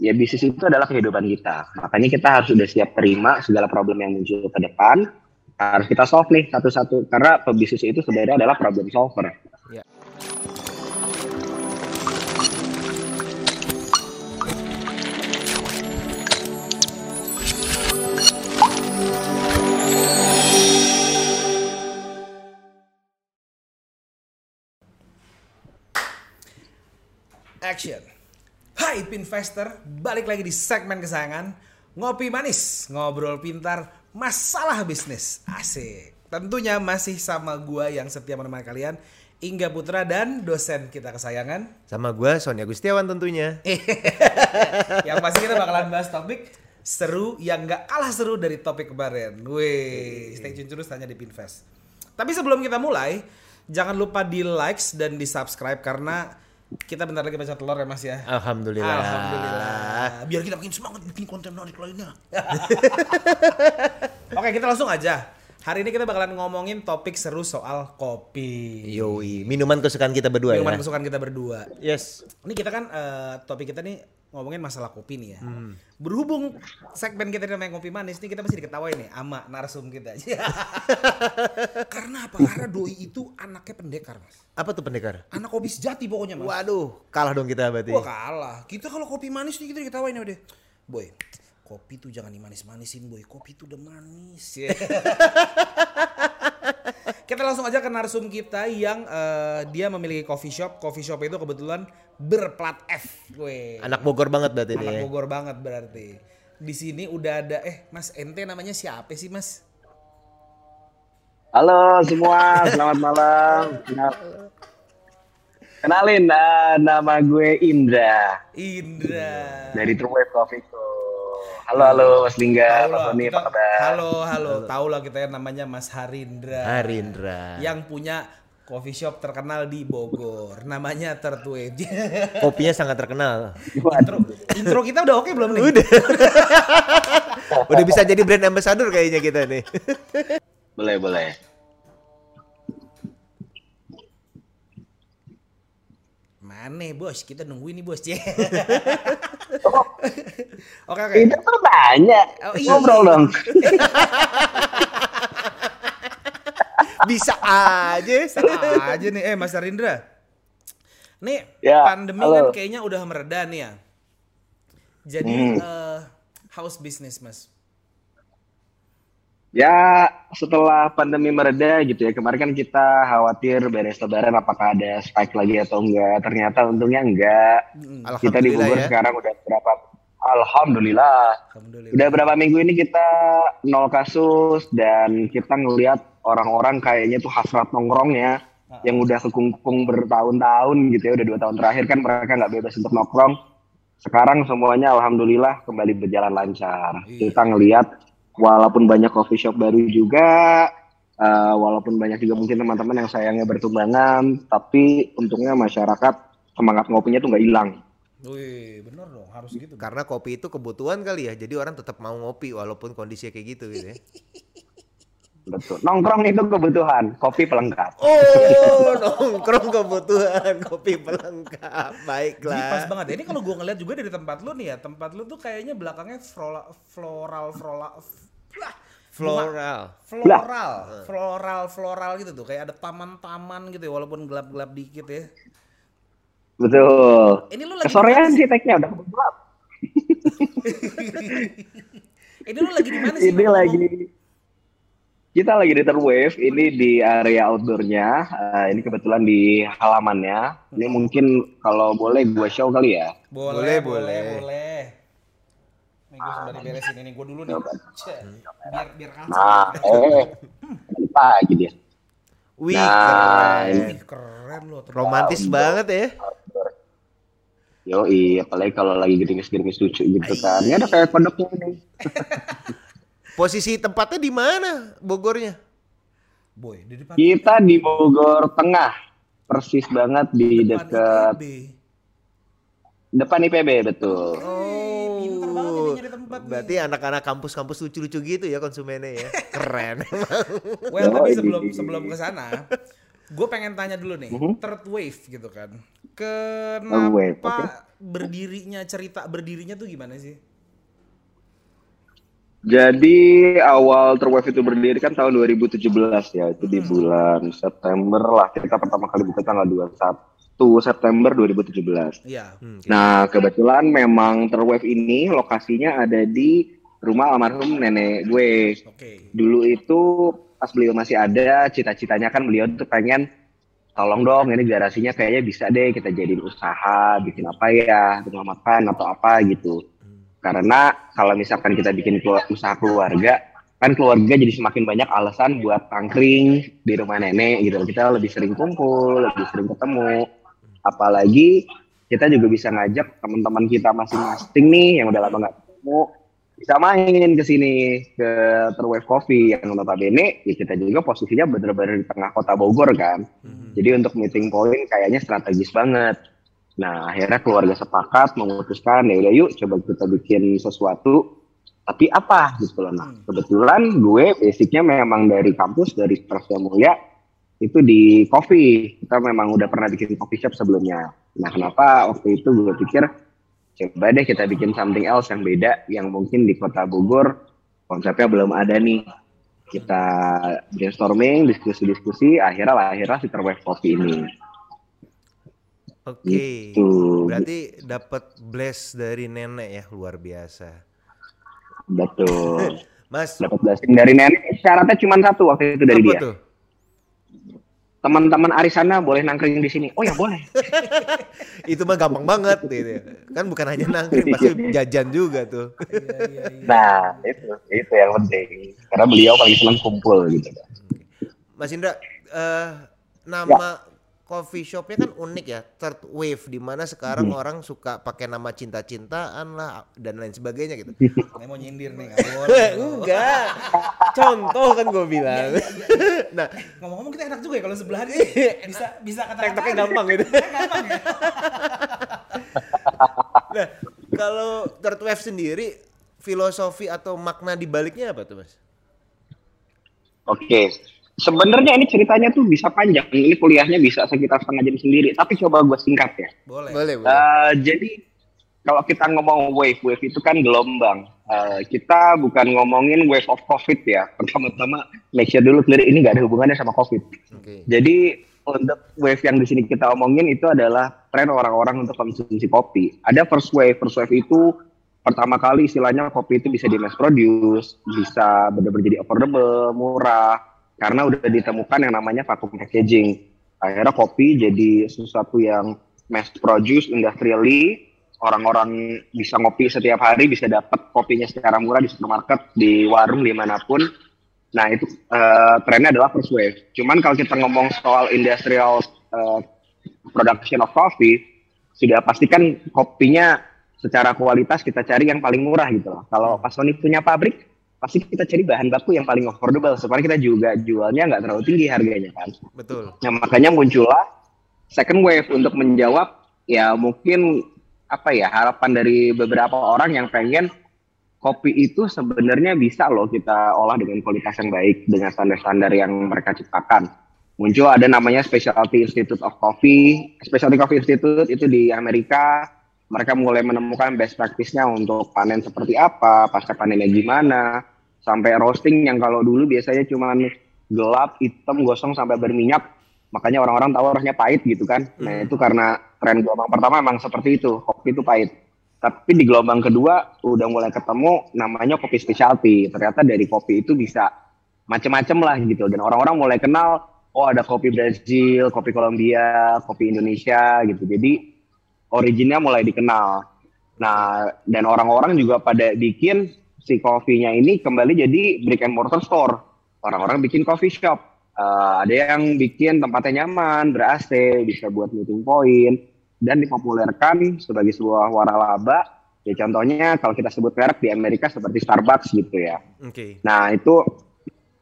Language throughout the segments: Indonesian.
ya bisnis itu adalah kehidupan kita. Makanya kita harus sudah siap terima segala problem yang muncul ke depan. Harus kita solve nih satu-satu. Karena pebisnis itu sebenarnya adalah problem solver. Ya. Action. Hai Pinvestor, balik lagi di segmen kesayangan. Ngopi Manis, ngobrol pintar, masalah bisnis. Asik. Tentunya masih sama gua yang setia menemani kalian Ingga Putra dan dosen kita kesayangan. Sama gue Sonia Gustiawan tentunya. Yang pasti kita bakalan bahas topik seru yang gak kalah seru dari topik kemarin. Wih, stay tune terus tanya di Pinvest Tapi sebelum kita mulai, jangan lupa di likes dan di subscribe karena kita bentar lagi baca telur ya mas ya Alhamdulillah. Alhamdulillah. Biar kita makin semangat bikin konten menarik lainnya. Oke, kita langsung aja. Hari ini kita bakalan ngomongin topik seru soal kopi. Yoi, minuman kesukaan kita berdua Minuman ya. kesukaan kita berdua. Yes. Ini kita kan eh, topik kita nih ngomongin masalah kopi nih ya. Berhubung segmen kita ini namanya kopi manis nih kita mesti diketawain nih ama narsum kita. Karena apa? Karena doi itu anaknya pendekar mas. Apa tuh pendekar? Anak kopi sejati pokoknya mas. Waduh, kalah dong kita berarti. Wah kalah. Kita kalau kopi manis nih kita diketawain ya udah. Boy, kopi tuh jangan dimanis-manisin boy. Kopi tuh udah manis. Ya. kita langsung aja ke narsum kita yang eh, dia memiliki coffee shop. Coffee shop itu kebetulan berplat F. Weh. Anak Bogor banget berarti ini. Anak ya. Bogor banget berarti. Di sini udah ada eh Mas ente namanya siapa sih Mas? Halo semua, selamat malam. Kenal- Kenalin, eh, nama gue Indra Indra. dari True Wave Coffee Co. Halo, halo Mas Lingga, Tahu Mas lah, Tony, kita- apa kabar? Halo, halo. Tahu lah kita ya namanya Mas Harindra. Harindra. Yang punya coffee shop terkenal di Bogor. Namanya Tertuwe. Kopinya sangat terkenal. intro, intro kita udah oke belum nih? Udah. Udah bisa jadi brand ambassador kayaknya kita nih. Boleh, boleh. Mana bos? Kita nungguin nih bos. Oh, oke oke. itu tuh tanya. Oh, iya. Ngobrol dong. Bisa aja. Salah aja nih. Eh Mas Harindra. Nih Ya, pandemi halo. kan kayaknya udah mereda nih ya. Jadi Hmm. eh, house business mas. Ya, setelah pandemi mereda gitu ya, kemarin kan kita khawatir beres lebaran apakah ada spike lagi atau enggak. Ternyata untungnya enggak. Kita di Bogor ya. sekarang udah berapa Alhamdulillah. Alhamdulillah. Udah berapa minggu ini kita nol kasus dan kita ngelihat orang-orang kayaknya tuh hasrat nongkrongnya yang udah kekungkung bertahun-tahun gitu ya, udah dua tahun terakhir kan mereka nggak bebas untuk nongkrong. Sekarang semuanya alhamdulillah kembali berjalan lancar. Iya. Kita ngelihat walaupun banyak coffee shop baru juga, eh, walaupun banyak juga mungkin teman-teman yang sayangnya bertumbangan, tapi untungnya masyarakat semangat ngopinya tuh nggak hilang. Wih bener dong harus gitu. Karena kopi itu kebutuhan kali ya. Jadi orang tetap mau ngopi walaupun kondisinya kayak gitu gitu ya. Betul. Nongkrong itu kebutuhan, kopi pelengkap. Oh, nongkrong kebutuhan kopi pelengkap. Baiklah. Jadi pas banget. ya. Ini kalau gue ngeliat juga dari tempat lu nih ya, tempat lu tuh kayaknya belakangnya floral, floral, floral, Floral. floral, floral, floral gitu tuh. Kayak ada taman-taman gitu ya, walaupun gelap-gelap dikit ya. Betul. Ini lu lagi Kesorean sih tag-nya udah gelap. Ini lu lagi di mana sih? Ini ngomong? lagi kita lagi di third wave ini di area outdoornya. Eh, ini kebetulan di halamannya. Ini mungkin kalau boleh gue show kali ya. Boleh, boleh, Boleh, boleh. Nih gue sembari beresin ini gue dulu nih. Biar biar kalem. Nah, eh, balik pagi dia. Wih, Nah, keren. Keren loh. Romantis banget ya. Yo iya, apalagi kalau lagi gerimis-gerimis lucu gitu kan. Ini ada kayak kodoknya nih. Posisi tempatnya di mana Bogornya? Boy, di depan Kita di Bogor Tengah, persis banget di dekat depan IPB betul. Eh, banget tempat nih. Berarti anak-anak kampus-kampus lucu-lucu gitu ya konsumennya ya. Keren emang. Well, tapi Yoi. sebelum sebelum ke sana, Gue pengen tanya dulu nih, Mhm. third wave gitu kan. Third wave, Kenapa berdirinya cerita berdirinya tuh gimana sih? Jadi awal Terwave itu berdiri kan tahun 2017 ya, itu di bulan September lah. Kita pertama kali buka tanggal 21 September 2017. Iya. Hmm, Nah, kebetulan memang Terwave ini lokasinya ada di rumah almarhum nenek gue. Oke. Dulu itu pas beliau masih ada, cita-citanya kan beliau tuh pengen tolong dong ini garasinya kayaknya bisa deh kita jadiin usaha, bikin apa ya, rumah makan atau apa gitu. Karena kalau misalkan kita bikin usaha keluarga, kan keluarga jadi semakin banyak alasan buat tangkring di rumah nenek gitu. Kita lebih sering kumpul, lebih sering ketemu. Apalagi kita juga bisa ngajak teman-teman kita masing-masing nih yang udah lama nggak ketemu bisa main ke sini ke Terwave Coffee yang notabene ya kita juga posisinya bener-bener di tengah kota Bogor kan. Jadi untuk meeting point kayaknya strategis banget. Nah akhirnya keluarga sepakat memutuskan ya udah yuk coba kita bikin sesuatu. Tapi apa gitu loh. Nah kebetulan gue basicnya memang dari kampus dari Prasya Mulia itu di coffee. Kita memang udah pernah bikin coffee shop sebelumnya. Nah kenapa waktu itu gue pikir coba deh kita bikin something else yang beda yang mungkin di kota Bogor konsepnya belum ada nih kita brainstorming diskusi-diskusi akhirnya lahirlah si Terwave Coffee ini Oke. Gitu. Berarti dapat bless dari nenek ya luar biasa. betul Mas, dapat blessing dari nenek syaratnya cuma satu waktu itu dari apa dia tuh? Teman-teman Arisana boleh nangkring di sini oh ya boleh Itu mah gampang banget gitu. ya. Kan bukan hanya nangkring, pasti jajan juga tuh. Iya, iya, iya. nah itu itu yang penting karena beliau paling senang kumpul gitu Mas Indra, eh, nama coffee shopnya kan unik ya, third wave di mana sekarang orang suka pakai nama cinta-cintaan lah dan lain sebagainya gitu. Ini mau nyindir nih, nggak boleh. Enggak, contoh kan gue bilang. nah, Ngomong-ngomong kita enak juga ya kalau sebelahan sih. Bisa bisa kata tektokin gampang gitu. gampang ya. Nah, kalau third wave sendiri filosofi atau makna di baliknya apa tuh mas? Oke, sebenarnya ini ceritanya tuh bisa panjang. Ini kuliahnya bisa sekitar setengah jam sendiri. Tapi coba gue singkat ya. Boleh. Boleh, boleh. Eh, jadi kalau kita ngomong wave, wave itu kan gelombang. Eh, kita bukan ngomongin wave of COVID ya. Pertama-tama make sure dulu clear ini nggak ada hubungannya sama COVID. Oke. Jadi untuk wave yang di sini kita omongin itu adalah tren orang-orang untuk konsumsi kopi. Ada first wave, first wave itu pertama kali istilahnya kopi itu bisa di mass produce, bisa benar-benar jadi affordable, murah, karena udah ditemukan yang namanya vacuum packaging. Akhirnya kopi jadi sesuatu yang mass produce, industrially, orang-orang bisa ngopi setiap hari, bisa dapat kopinya secara murah di supermarket, di warung, di mana pun. Nah itu eh, trennya adalah first wave. Cuman kalau kita ngomong soal industrial eh, production of coffee, sudah pastikan kopinya secara kualitas kita cari yang paling murah gitu loh. Kalau pas Sony punya pabrik, pasti kita cari bahan baku yang paling affordable supaya kita juga jualnya nggak terlalu tinggi harganya kan. Betul. Nah makanya muncullah second wave untuk menjawab ya mungkin apa ya harapan dari beberapa orang yang pengen kopi itu sebenarnya bisa loh kita olah dengan kualitas yang baik dengan standar-standar yang mereka ciptakan. Muncul ada namanya Specialty Institute of Coffee, Specialty Coffee Institute itu di Amerika. Mereka mulai menemukan best practice-nya untuk panen seperti apa, pasca panennya gimana, sampai roasting yang kalau dulu biasanya cuma gelap, hitam, gosong sampai berminyak. Makanya orang-orang tahu rasanya pahit gitu kan. Nah itu karena tren gelombang pertama emang seperti itu, kopi itu pahit. Tapi di gelombang kedua udah mulai ketemu namanya kopi specialty. Ternyata dari kopi itu bisa macem-macem lah gitu. Dan orang-orang mulai kenal, oh ada kopi Brazil, kopi Kolombia, kopi Indonesia gitu. Jadi originnya mulai dikenal. Nah, dan orang-orang juga pada bikin si kopinya ini kembali jadi brick and mortar store. Orang-orang bikin coffee shop. Eh, ada yang bikin tempatnya nyaman, ber-AC, bisa buat meeting point, dan dipopulerkan sebagai sebuah waralaba. Ya contohnya kalau kita sebut merek di Amerika seperti Starbucks gitu ya. Oke. Nah itu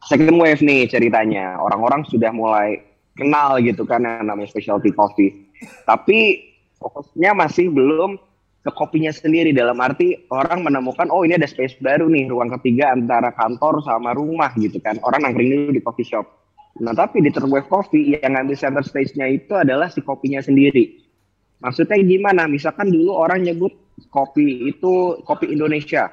second wave nih ceritanya. Orang-orang sudah mulai kenal gitu kan yang namanya specialty coffee. Tapi fokusnya masih belum ke kopinya sendiri dalam arti orang menemukan oh ini ada space baru nih ruang ketiga antara kantor sama rumah gitu kan. Orang nangkring dulu di coffee shop. Nah tapi di third wave coffee yang ngambil center stage-nya itu adalah si kopinya sendiri. Maksudnya gimana? Misalkan dulu orang nyebut kopi itu kopi Indonesia.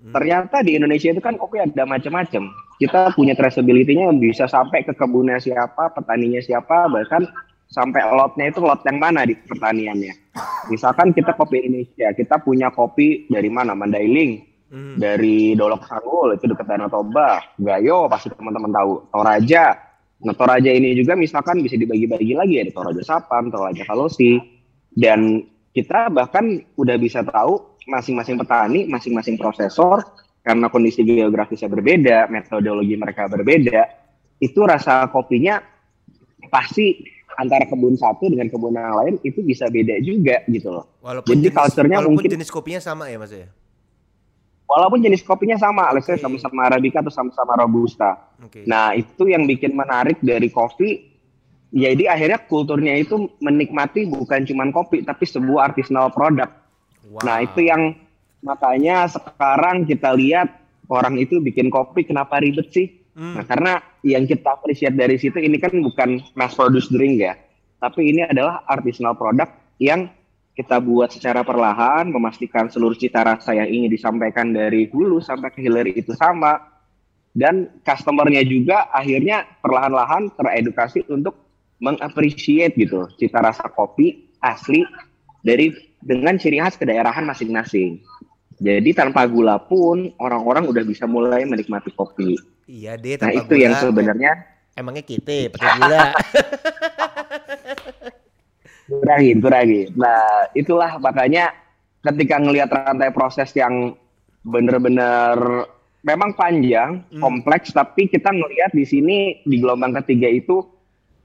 Hmm. Ternyata di Indonesia itu kan kopi ada macam-macam. Kita punya traceability-nya bisa sampai ke kebunnya siapa, petaninya siapa, bahkan sampai lotnya itu lot yang mana di pertaniannya. Misalkan kita kopi Indonesia, kita punya kopi dari mana? Mandailing, hmm. dari Dolok Sanggul itu dekat Danau Toba, Gayo pasti teman-teman tahu, Toraja. Nah Toraja ini juga misalkan bisa dibagi-bagi lagi ya, Toraja Sapam, Toraja Kalosi, dan kita bahkan udah bisa tahu masing-masing petani, masing-masing prosesor karena kondisi geografisnya berbeda, metodologi mereka berbeda, itu rasa kopinya pasti antara kebun satu dengan kebun yang lain itu bisa beda juga gitu loh. Walaupun Jadi culture-nya mungkin jenis kopinya sama ya Mas ya. Walaupun jenis kopinya sama, okay. let's sama-sama arabica atau sama-sama robusta. Okay. Nah, itu yang bikin menarik dari kopi jadi akhirnya kulturnya itu menikmati bukan cuma kopi tapi sebuah artisanal produk. Wow. Nah, itu yang makanya sekarang kita lihat orang itu bikin kopi kenapa ribet sih? Hmm. Nah, karena yang kita appreciate dari situ ini kan bukan mass produce drink ya, tapi ini adalah artisanal product yang kita buat secara perlahan, memastikan seluruh cita rasa yang ingin disampaikan dari hulu sampai ke hilir itu sama, dan customernya juga akhirnya perlahan-lahan teredukasi untuk mengapresiasi gitu cita rasa kopi asli dari dengan ciri khas kedaerahan masing-masing. Jadi tanpa gula pun orang-orang udah bisa mulai menikmati kopi. Iya deh. Nah itu gula, yang sebenarnya. Emangnya kita pakai gula. kurangin, kurangin. Nah itulah makanya ketika ngelihat rantai proses yang bener-bener memang panjang, hmm. kompleks, tapi kita ngelihat di sini di gelombang ketiga itu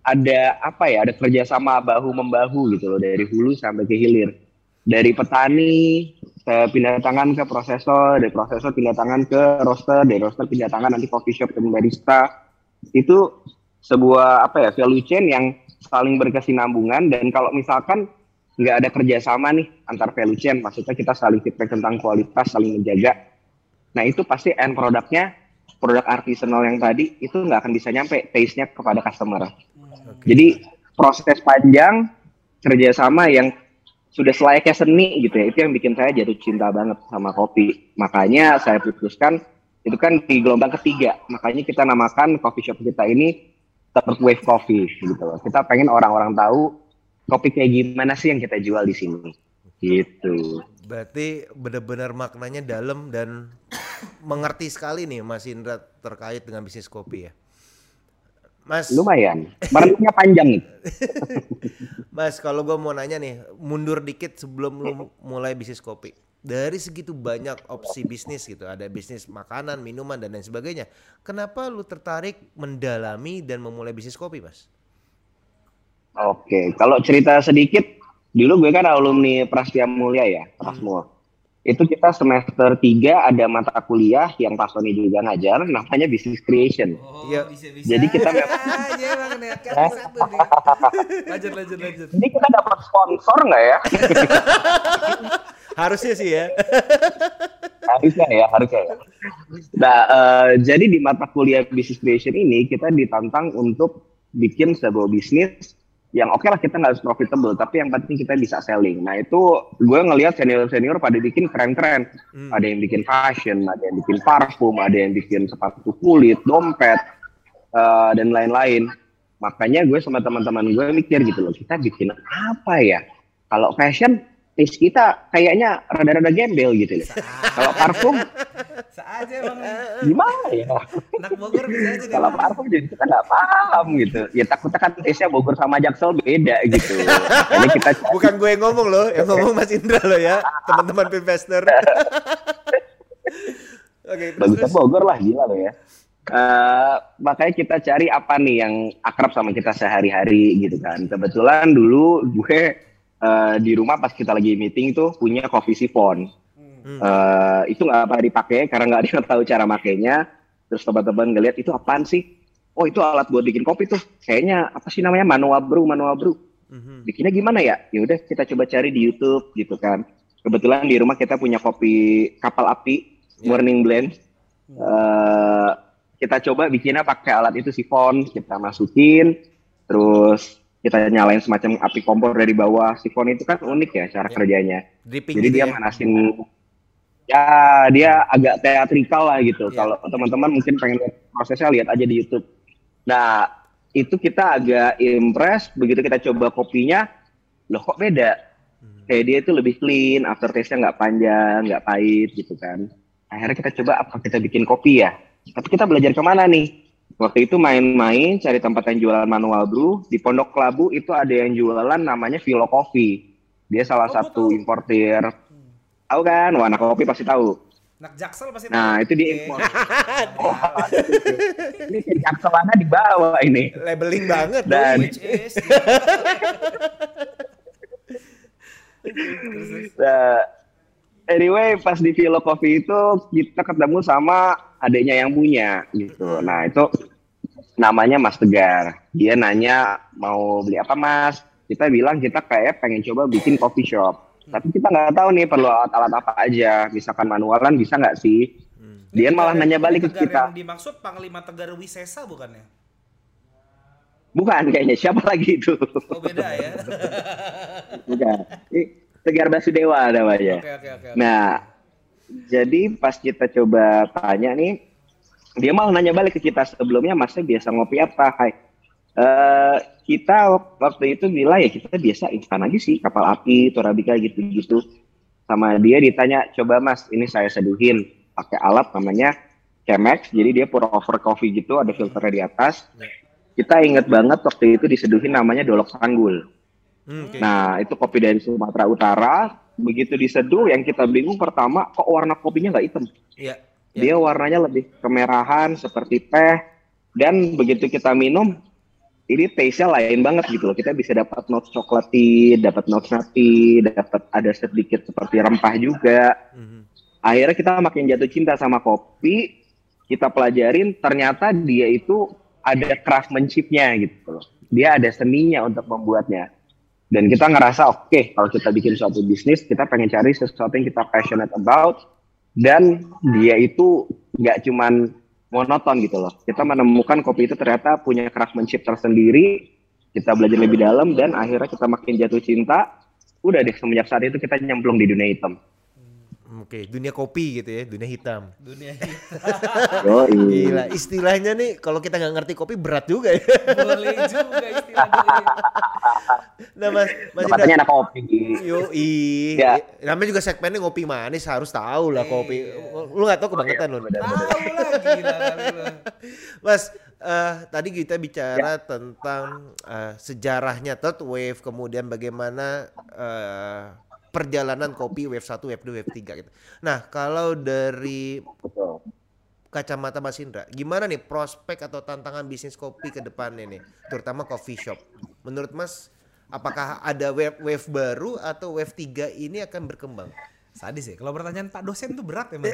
ada apa ya, ada kerjasama bahu membahu gitu loh dari hulu sampai ke hilir. Dari petani ke pindah tangan ke prosesor, dari prosesor pindah tangan ke roaster, dari roaster pindah tangan nanti coffee shop ke barista. Itu sebuah apa ya value chain yang saling berkesinambungan dan kalau misalkan nggak ada kerjasama nih antar value chain, maksudnya kita saling feedback tentang kualitas, saling menjaga. Nah itu pasti end produknya produk artisanal yang tadi itu nggak akan bisa nyampe taste-nya kepada customer. Okay. Jadi proses panjang kerjasama yang sudah selayaknya seni gitu ya. Itu yang bikin saya jatuh cinta banget sama kopi. Makanya saya putuskan itu kan di gelombang ketiga. Makanya kita namakan coffee shop kita ini third wave coffee gitu loh. Kita pengen orang-orang tahu kopi kayak gimana sih yang kita jual di sini. Gitu. Berarti benar-benar maknanya dalam dan mengerti sekali nih Mas Indra terkait dengan bisnis kopi ya Mas lumayan. Merenungnya panjang nih. Mas, kalau gue mau nanya nih, mundur dikit sebelum lu mulai bisnis kopi. Dari segitu banyak opsi bisnis gitu, ada bisnis makanan, minuman dan lain sebagainya. Kenapa lu tertarik mendalami dan memulai bisnis kopi, Mas? Oke, kalau cerita sedikit, dulu gue kan alumni Prastia Mulia ya, Prasmul. Hmm itu kita semester 3 ada mata kuliah yang Pak Sony juga ngajar namanya business creation. Oh, iya. Bisa, bisa. Jadi kita memang ya, lanjut lanjut lanjut. Jadi kita dapat sponsor nggak ya? harusnya sih ya. harusnya ya, harusnya ya. Nah, uh, jadi di mata kuliah business creation ini kita ditantang untuk bikin sebuah bisnis yang oke okay lah kita nggak harus profitable tapi yang penting kita bisa selling. Nah itu gue ngelihat senior senior pada bikin keren keren hmm. ada yang bikin fashion ada yang bikin parfum ada yang bikin sepatu kulit dompet uh, dan lain-lain. Makanya gue sama teman-teman gue mikir gitu loh kita bikin apa ya? Kalau fashion taste kita kayaknya rada-rada gembel gitu loh. Kalau parfum aja bang. Gimana ya? Anak Bogor bisa aja Kalau parfum jadi kita nggak paham gitu. Ya takutnya kan taste-nya Bogor sama Jaksel beda gitu. Ini kita bukan gue yang ngomong loh, yang ngomong Mas Indra loh ya, teman-teman investor. Oke, okay, terus, Bogor lah gila loh ya. Uh, makanya kita cari apa nih yang akrab sama kita sehari-hari gitu kan. Kebetulan dulu gue uh, di rumah pas kita lagi meeting tuh punya coffee siphon. Hmm. Uh, itu nggak pernah dipakai karena nggak ada yang tahu cara makainya. Terus teman-teman ngeliat itu apaan sih? Oh itu alat buat bikin kopi tuh. Kayaknya apa sih namanya manual brew, manual brew. Hmm. Bikinnya gimana ya? Ya udah kita coba cari di YouTube gitu kan. Kebetulan di rumah kita punya kopi kapal api, yeah. morning blend. Uh, kita coba bikinnya pakai alat itu sifon, kita masukin, terus kita nyalain semacam api kompor dari bawah. Sifon itu kan unik ya cara Ya. kerjanya. Dripping Jadi gitu dia ya. manasin ya dia agak teatrikal lah gitu. Iya. Kalau teman-teman mungkin pengen lihat prosesnya lihat aja di YouTube. Nah, itu kita agak impress begitu kita coba kopinya, loh kok beda? Hmm. Kayak dia itu lebih clean, aftertaste-nya nggak panjang, nggak pahit gitu kan. Akhirnya kita coba apa kita bikin kopi ya. Tapi kita belajar ke mana nih? Waktu itu main-main cari tempat yang jualan manual brew. Di Pondok Kelabu itu ada yang jualan namanya Philo Coffee. Dia salah Oh, satu tahu. importir. Tahu kan? Wah, anak kopi pasti tahu. Nak jaksel pasti Nah, tahu. itu dia Oke. impor. ini si jakselana di bawah ini. Labeling banget Dan- dong. Which is Nah, anyway, pas di Philo Coffee itu kita ketemu sama adiknya yang punya gitu. Nah, itu namanya Mas Tegar. Dia nanya mau beli apa Mas? Kita bilang kita kayak pengen coba bikin coffee shop. Tapi kita nggak tahu nih perlu alat-alat apa aja. Misalkan manualan bisa nggak sih? Dia Ini malah nanya balik ke kita. Yang dimaksud Panglima Tegar Wisesa bukannya? Bukan kayaknya siapa lagi itu? Oh beda ya. Bukan. Tegar Basudewa namanya. Oke oke oke. Nah, jadi pas kita coba tanya nih, dia malah nanya balik ke kita sebelumnya masnya biasa ngopi apa? Hai. Eh, kita waktu itu bilang ya kita biasa instan aja sih kapal api, torabika gitu-gitu. Sama dia ditanya, coba mas ini saya seduhin pakai alat namanya Chemex, jadi dia pour over coffee gitu, ada filternya di atas. Kita inget banget waktu itu diseduhin namanya Dolok Sanggul. Hmm, oke. Nah, itu kopi dari Sumatera Utara. Begitu diseduh, yang kita bingung pertama, kok warna kopinya nggak hitam? Iya. iya. Dia warnanya lebih kemerahan, seperti teh. Dan begitu kita minum, ini taste-nya lain banget gitu loh. Kita bisa dapat notes coklati, dapat notes nutty, dapat ada sedikit seperti rempah juga. Mhm. Akhirnya kita makin jatuh cinta sama kopi. Kita pelajarin, ternyata dia itu ada craftsmanship-nya gitu loh. Dia ada seninya untuk membuatnya dan kita ngerasa oke kalau kita bikin suatu bisnis kita pengen cari sesuatu yang kita passionate about dan dia itu nggak cuman monoton gitu loh. Kita menemukan kopi itu ternyata punya craftsmanship tersendiri kita belajar lebih dalam dan akhirnya kita makin jatuh cinta udah deh semenjak saat itu kita nyemplung di dunia hitam Oke, dunia kopi gitu ya, dunia hitam. Dunia Yoi. Gila, istilahnya nih kalau kita nggak ngerti kopi berat juga ya. boleh juga istilah doi. nah, Mas, Mas anak kopi Yo, Ya. namanya juga segmennya ngopi manis harus tahu lah kopi. Iya. Lu nggak tahu kebangetan lu. Tahu lah gila kali lu. Mas, eh, tadi kita bicara tentang eh, sejarahnya third wave, kemudian bagaimana eh, perjalanan kopi wave 1, wave 2, wave 3 gitu. Nah, kalau dari kacamata Mas Indra, gimana nih prospek atau tantangan bisnis kopi ke depannya nih, terutama coffee shop? Menurut Mas, apakah ada wave wave baru atau wave 3 ini akan berkembang? Sadis ya. Kalau pertanyaan Pak dosen tuh berat emang.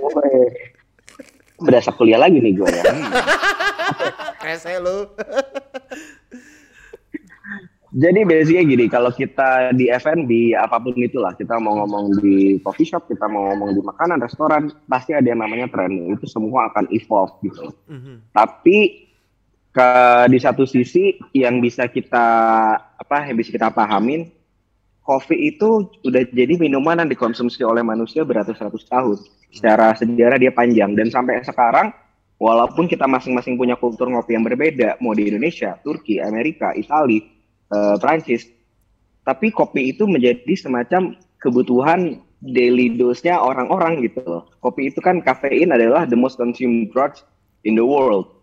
Woi. berasa kuliah lagi nih gue ya Kayak saya lu. Jadi basicnya gini, kalau kita di F&B apa pun itulah, kita mau ngomong di coffee shop, kita mau ngomong di makanan, restoran, pasti ada yang namanya trending. Itu semua akan evolve gitu. Mhm. Tapi ke di satu sisi yang bisa kita apa yang bisa kita pahamin, kopi itu udah jadi minuman yang dikonsumsi oleh manusia beratus-ratus tahun. Secara sejarah dia panjang dan sampai sekarang walaupun kita masing-masing punya kultur ngopi yang berbeda, mau di Indonesia, Turki, Amerika, Italia, eh, Prancis, tapi kopi itu menjadi semacam kebutuhan daily dose-nya orang-orang gitu loh. Kopi itu kan kafein adalah the most consumed drug in the world.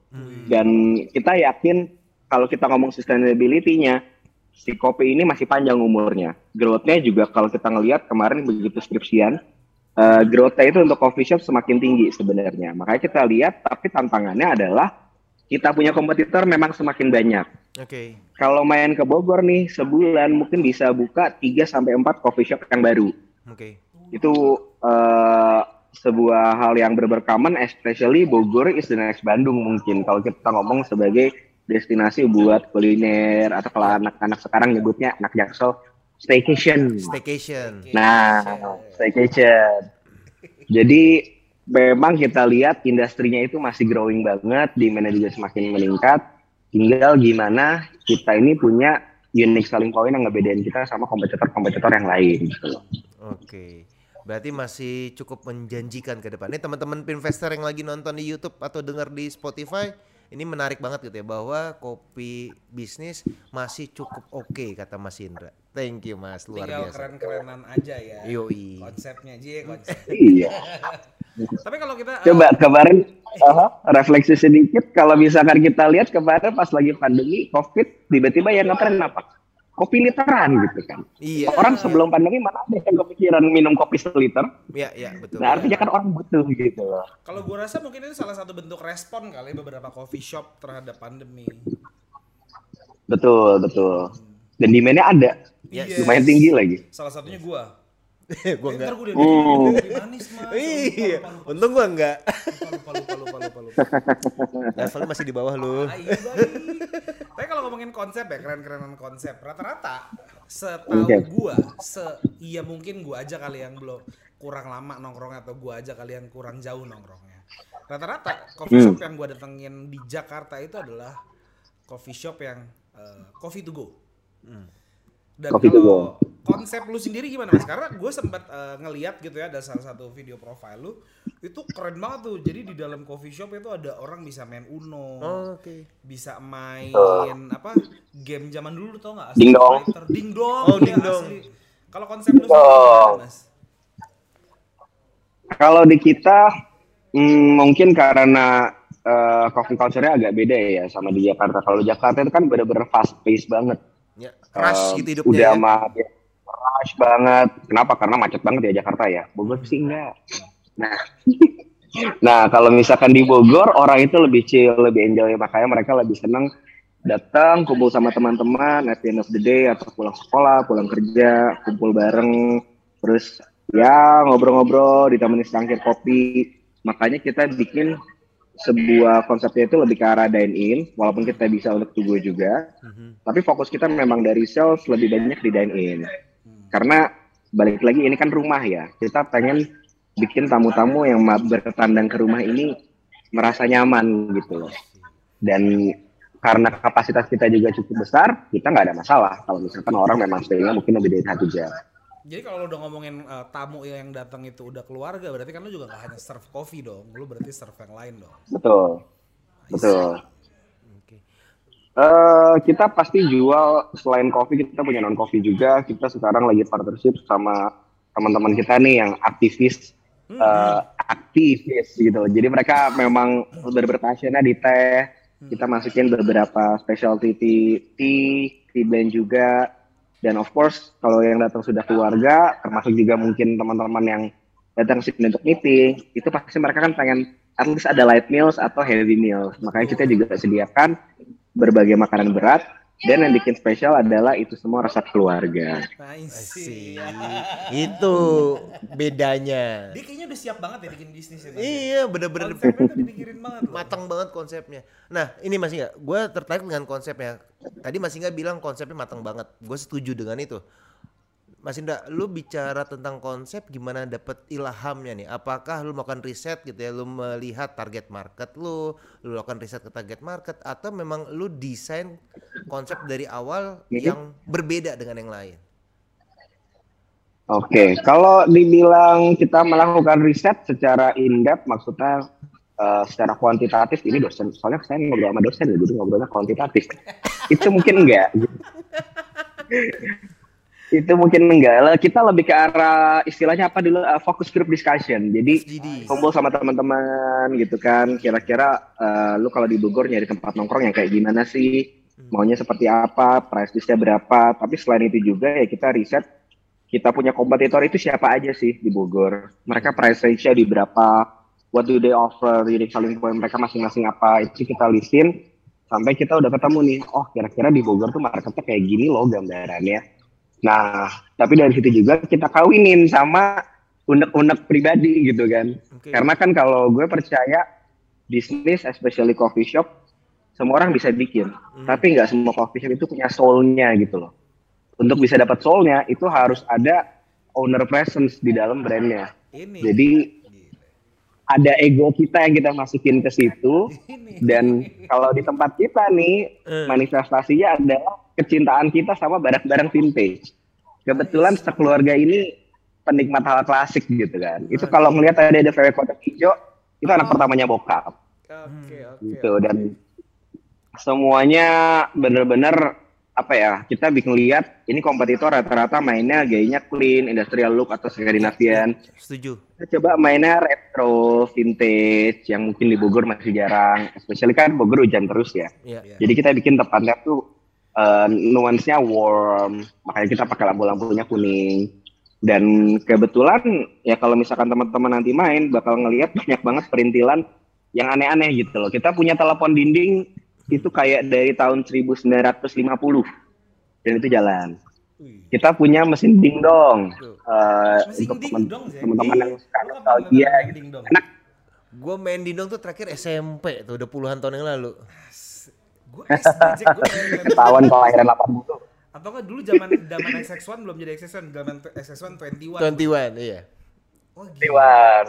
Dan kita yakin kalau kita ngomong sustainability-nya, si kopi ini masih panjang umurnya. Growth-nya juga kalau kita ngelihat kemarin begitu skripsian, eh, growth-nya itu untuk coffee shop semakin tinggi sebenarnya. Makanya kita lihat, tapi tantangannya adalah kita punya kompetitor memang semakin banyak. Oke. Kalau main ke Bogor nih, sebulan mungkin bisa buka 3 sampai 4 coffee shop yang baru. Oke. Itu eh, sebuah hal yang berberkaman, especially Bogor is the next Bandung mungkin. Kalau kita ngomong sebagai destinasi buat kuliner atau kalau anak-anak sekarang nyebutnya anak jaksel staycation. Staycation. Nah, staycation. Jadi memang kita lihat industrinya itu masih growing banget, demand juga semakin meningkat. Tinggal gimana kita ini punya unique selling point yang ngebedain kita sama kompetitor-kompetitor yang lain gitu loh. Oke. Berarti masih cukup menjanjikan ke depan. Ini teman-teman investor yang lagi nonton di YouTube atau dengar di Spotify, ini menarik banget gitu ya bahwa kopi bisnis masih cukup oke okay, kata Mas Indra. Thank you Mas, luar Tinggal biasa. keren-kerenan aja ya. Yoi. Konsepnya aja konsep. Iya. Tapi kalau kita Coba kemarin uh, refleksi sedikit kalau misalkan kita lihat kemarin pas lagi pandemi Covid tiba-tiba yang ngetren apa? Kopi literan gitu kan. Iya. Orang sebelum pandemi mana ada yang kepikiran minum kopi seliter? Iya, iya betul. Nah, artinya kan orang butuh gitu loh. kalau gua rasa mungkin itu salah satu bentuk respon kali beberapa coffee shop terhadap pandemi. Betul, betul. Dan demand-nya ada. Yes. Lumayan tinggi lagi. Salah satunya gua. gua Eh, enggak. ntar gua udah Hmm. kopi manis mas. Iya, Lupa, lupa, untung gua enggak. lupa, lupa, lupa, lupa, lupa, lupa. Levelnya masih di bawah lu. Ah, iya. Tapi kalau ngomongin konsep ya, keren-kerenan konsep. Rata-rata setahu Oke. gua, se iya mungkin gua aja kali yang belum kurang lama nongkrongnya atau gua aja kali yang kurang jauh nongkrongnya. Rata-rata coffee Hmm. shop yang gua datengin di Jakarta itu adalah coffee shop yang eh, coffee to go. Dan Coffee to kalau konsep lu sendiri gimana mas? Karena gue sempat eh, ngeliat gitu ya ada salah satu video profile lu itu keren banget tuh. Jadi di dalam coffee shop itu ada orang bisa main Uno, Oke. bisa main apa game zaman dulu tau nggak? Ding dong. Ding dong. Oh, iya, ding dong. asli. Kalau konsep lu sendiri dong. gimana, mas? Kalau di kita hmm, mungkin karena eh, coffee culture-nya agak beda ya sama di Jakarta. Kalau Jakarta itu kan bener-bener fast pace banget. Ya, keras Eh, gitu hidupnya Udah ya. mah ya, rush banget. Kenapa? Karena macet banget ya Jakarta ya. Bogor sih enggak. Nah, nah kalau misalkan di Bogor orang itu lebih chill, lebih enjoy. Makanya mereka lebih senang datang kumpul sama teman-teman at the end of the day atau pulang sekolah, pulang kerja, kumpul bareng, terus ya ngobrol-ngobrol, ditemani secangkir kopi. Makanya kita bikin sebuah konsepnya itu lebih ke arah dine in, walaupun kita bisa untuk to go juga Mhm. tapi fokus kita memang dari sales lebih banyak di dine in karena balik lagi ini kan rumah ya. Kita pengen bikin tamu-tamu yang bertandang ke rumah ini merasa nyaman gitu loh. Dan karena kapasitas kita juga cukup besar kita nggak ada masalah. Kalau misalkan orang memang stay-nya mungkin lebih dari satu jam. Jadi kalau lu udah ngomongin eh, tamu yang datang itu udah keluarga, berarti kan lu juga gak hanya serve coffee dong, lu berarti serve yang lain dong. betul. Betul. Oke. Eh, kita pasti jual selain kopi kita punya non kopi juga. Kita sekarang lagi partnership sama teman-teman kita nih yang aktivis eh, aktivis gitu. Jadi mereka memang berberpassionnya di teh. Kita masukin beberapa specialty tea, tea, tea blend juga. Dan of course kalau yang datang sudah keluarga, termasuk juga mungkin teman-teman yang datang sini untuk meeting, itu pasti mereka kan pengen at least ada light meals atau heavy meals. Makanya kita juga sediakan berbagai makanan berat dan yang bikin spesial adalah itu semua resep keluarga. Nice. Itu bedanya. Dia kayaknya udah siap banget ya bikin bisnis ya. Mas. Iya, bener-bener Konsepnya tuh dipikirin banget loh. matang banget konsepnya. Nah, ini masih nggak, gue tertarik dengan konsepnya. Tadi masih nggak bilang konsepnya matang banget. Gue setuju dengan itu. Mas Indra, lu bicara tentang konsep gimana dapet ilhamnya nih? Apakah lu melakukan riset gitu ya, lu melihat target market lu, lu lakukan riset ke target market, atau memang lu desain konsep dari awal yang berbeda dengan yang lain? Oke, kalau dibilang kita melakukan riset secara in-depth maksudnya eh, secara kuantitatif ini dosen, soalnya saya ngobrol sama dosen ya, jadi ngobrolnya kuantitatif. itu mungkin enggak. itu mungkin enggak. Lah, Kita lebih ke arah istilahnya apa dulu? Eh, focus group discussion. Jadi kumpul sama teman-teman gitu kan. Kira-kira eh, lu kalau di Bogor nyari tempat nongkrong yang kayak gimana sih? Maunya seperti apa? Price listnya berapa? Tapi selain itu juga ya kita riset kita punya kompetitor itu siapa aja sih di Bogor? Mereka price range-nya di berapa? What do they offer? Unique selling point mereka masing-masing apa? Itu kita listin. Sampai kita udah ketemu nih oh kira-kira di Bogor tuh marketnya kayak gini loh gambarannya nah tapi dari situ juga kita kawinin sama unek-unek pribadi gitu kan Oke. karena kan kalau gue percaya bisnis, especially coffee shop, semua orang bisa bikin. Tapi nggak semua coffee shop itu punya soul-nya gitu loh. Untuk bisa dapat soul-nya, itu harus ada owner presence di dalam brandnya. Ini. Jadi. Ada ego kita yang kita masukin ke situ dan kalau di tempat kita nih Eh. manifestasinya adalah kecintaan kita sama barang-barang vintage. Kebetulan sekeluarga ini penikmat hal klasik gitu kan. Itu kalau ngelihat ada ada VW kotak hijau itu anak pertamanya bokap Oke, oke. gitu dan semuanya bener-bener apa ya kita bikin lihat ini kompetitor rata-rata mainnya gayanya clean industrial look atau Skandinavian Setuju. kita coba mainnya retro vintage yang mungkin di Bogor masih jarang. Especially kan Bogor hujan terus ya. Iya. jadi kita bikin tempatnya tuh eh, nuansnya warm. Makanya kita pakai lampu-lampunya kuning. Dan kebetulan ya kalau misalkan teman-teman nanti main bakal ngelihat banyak banget perintilan yang aneh-aneh gitu loh. Kita punya telepon dinding itu kayak dari tahun 1950 dan itu jalan kita punya mesin dingdong Tuh. eh, Mesin untuk dingdong, teman-teman yang suka Lu kapan nostalgia main gitu dingdong? enak Gue main dindong tuh terakhir SMP tuh udah puluhan tahun yang lalu. Gue ketahuan kelahiran 80 Atau kan dulu zaman zaman XX1 belum jadi XX1, zaman XX1 21. 21 iya. Oh, gila.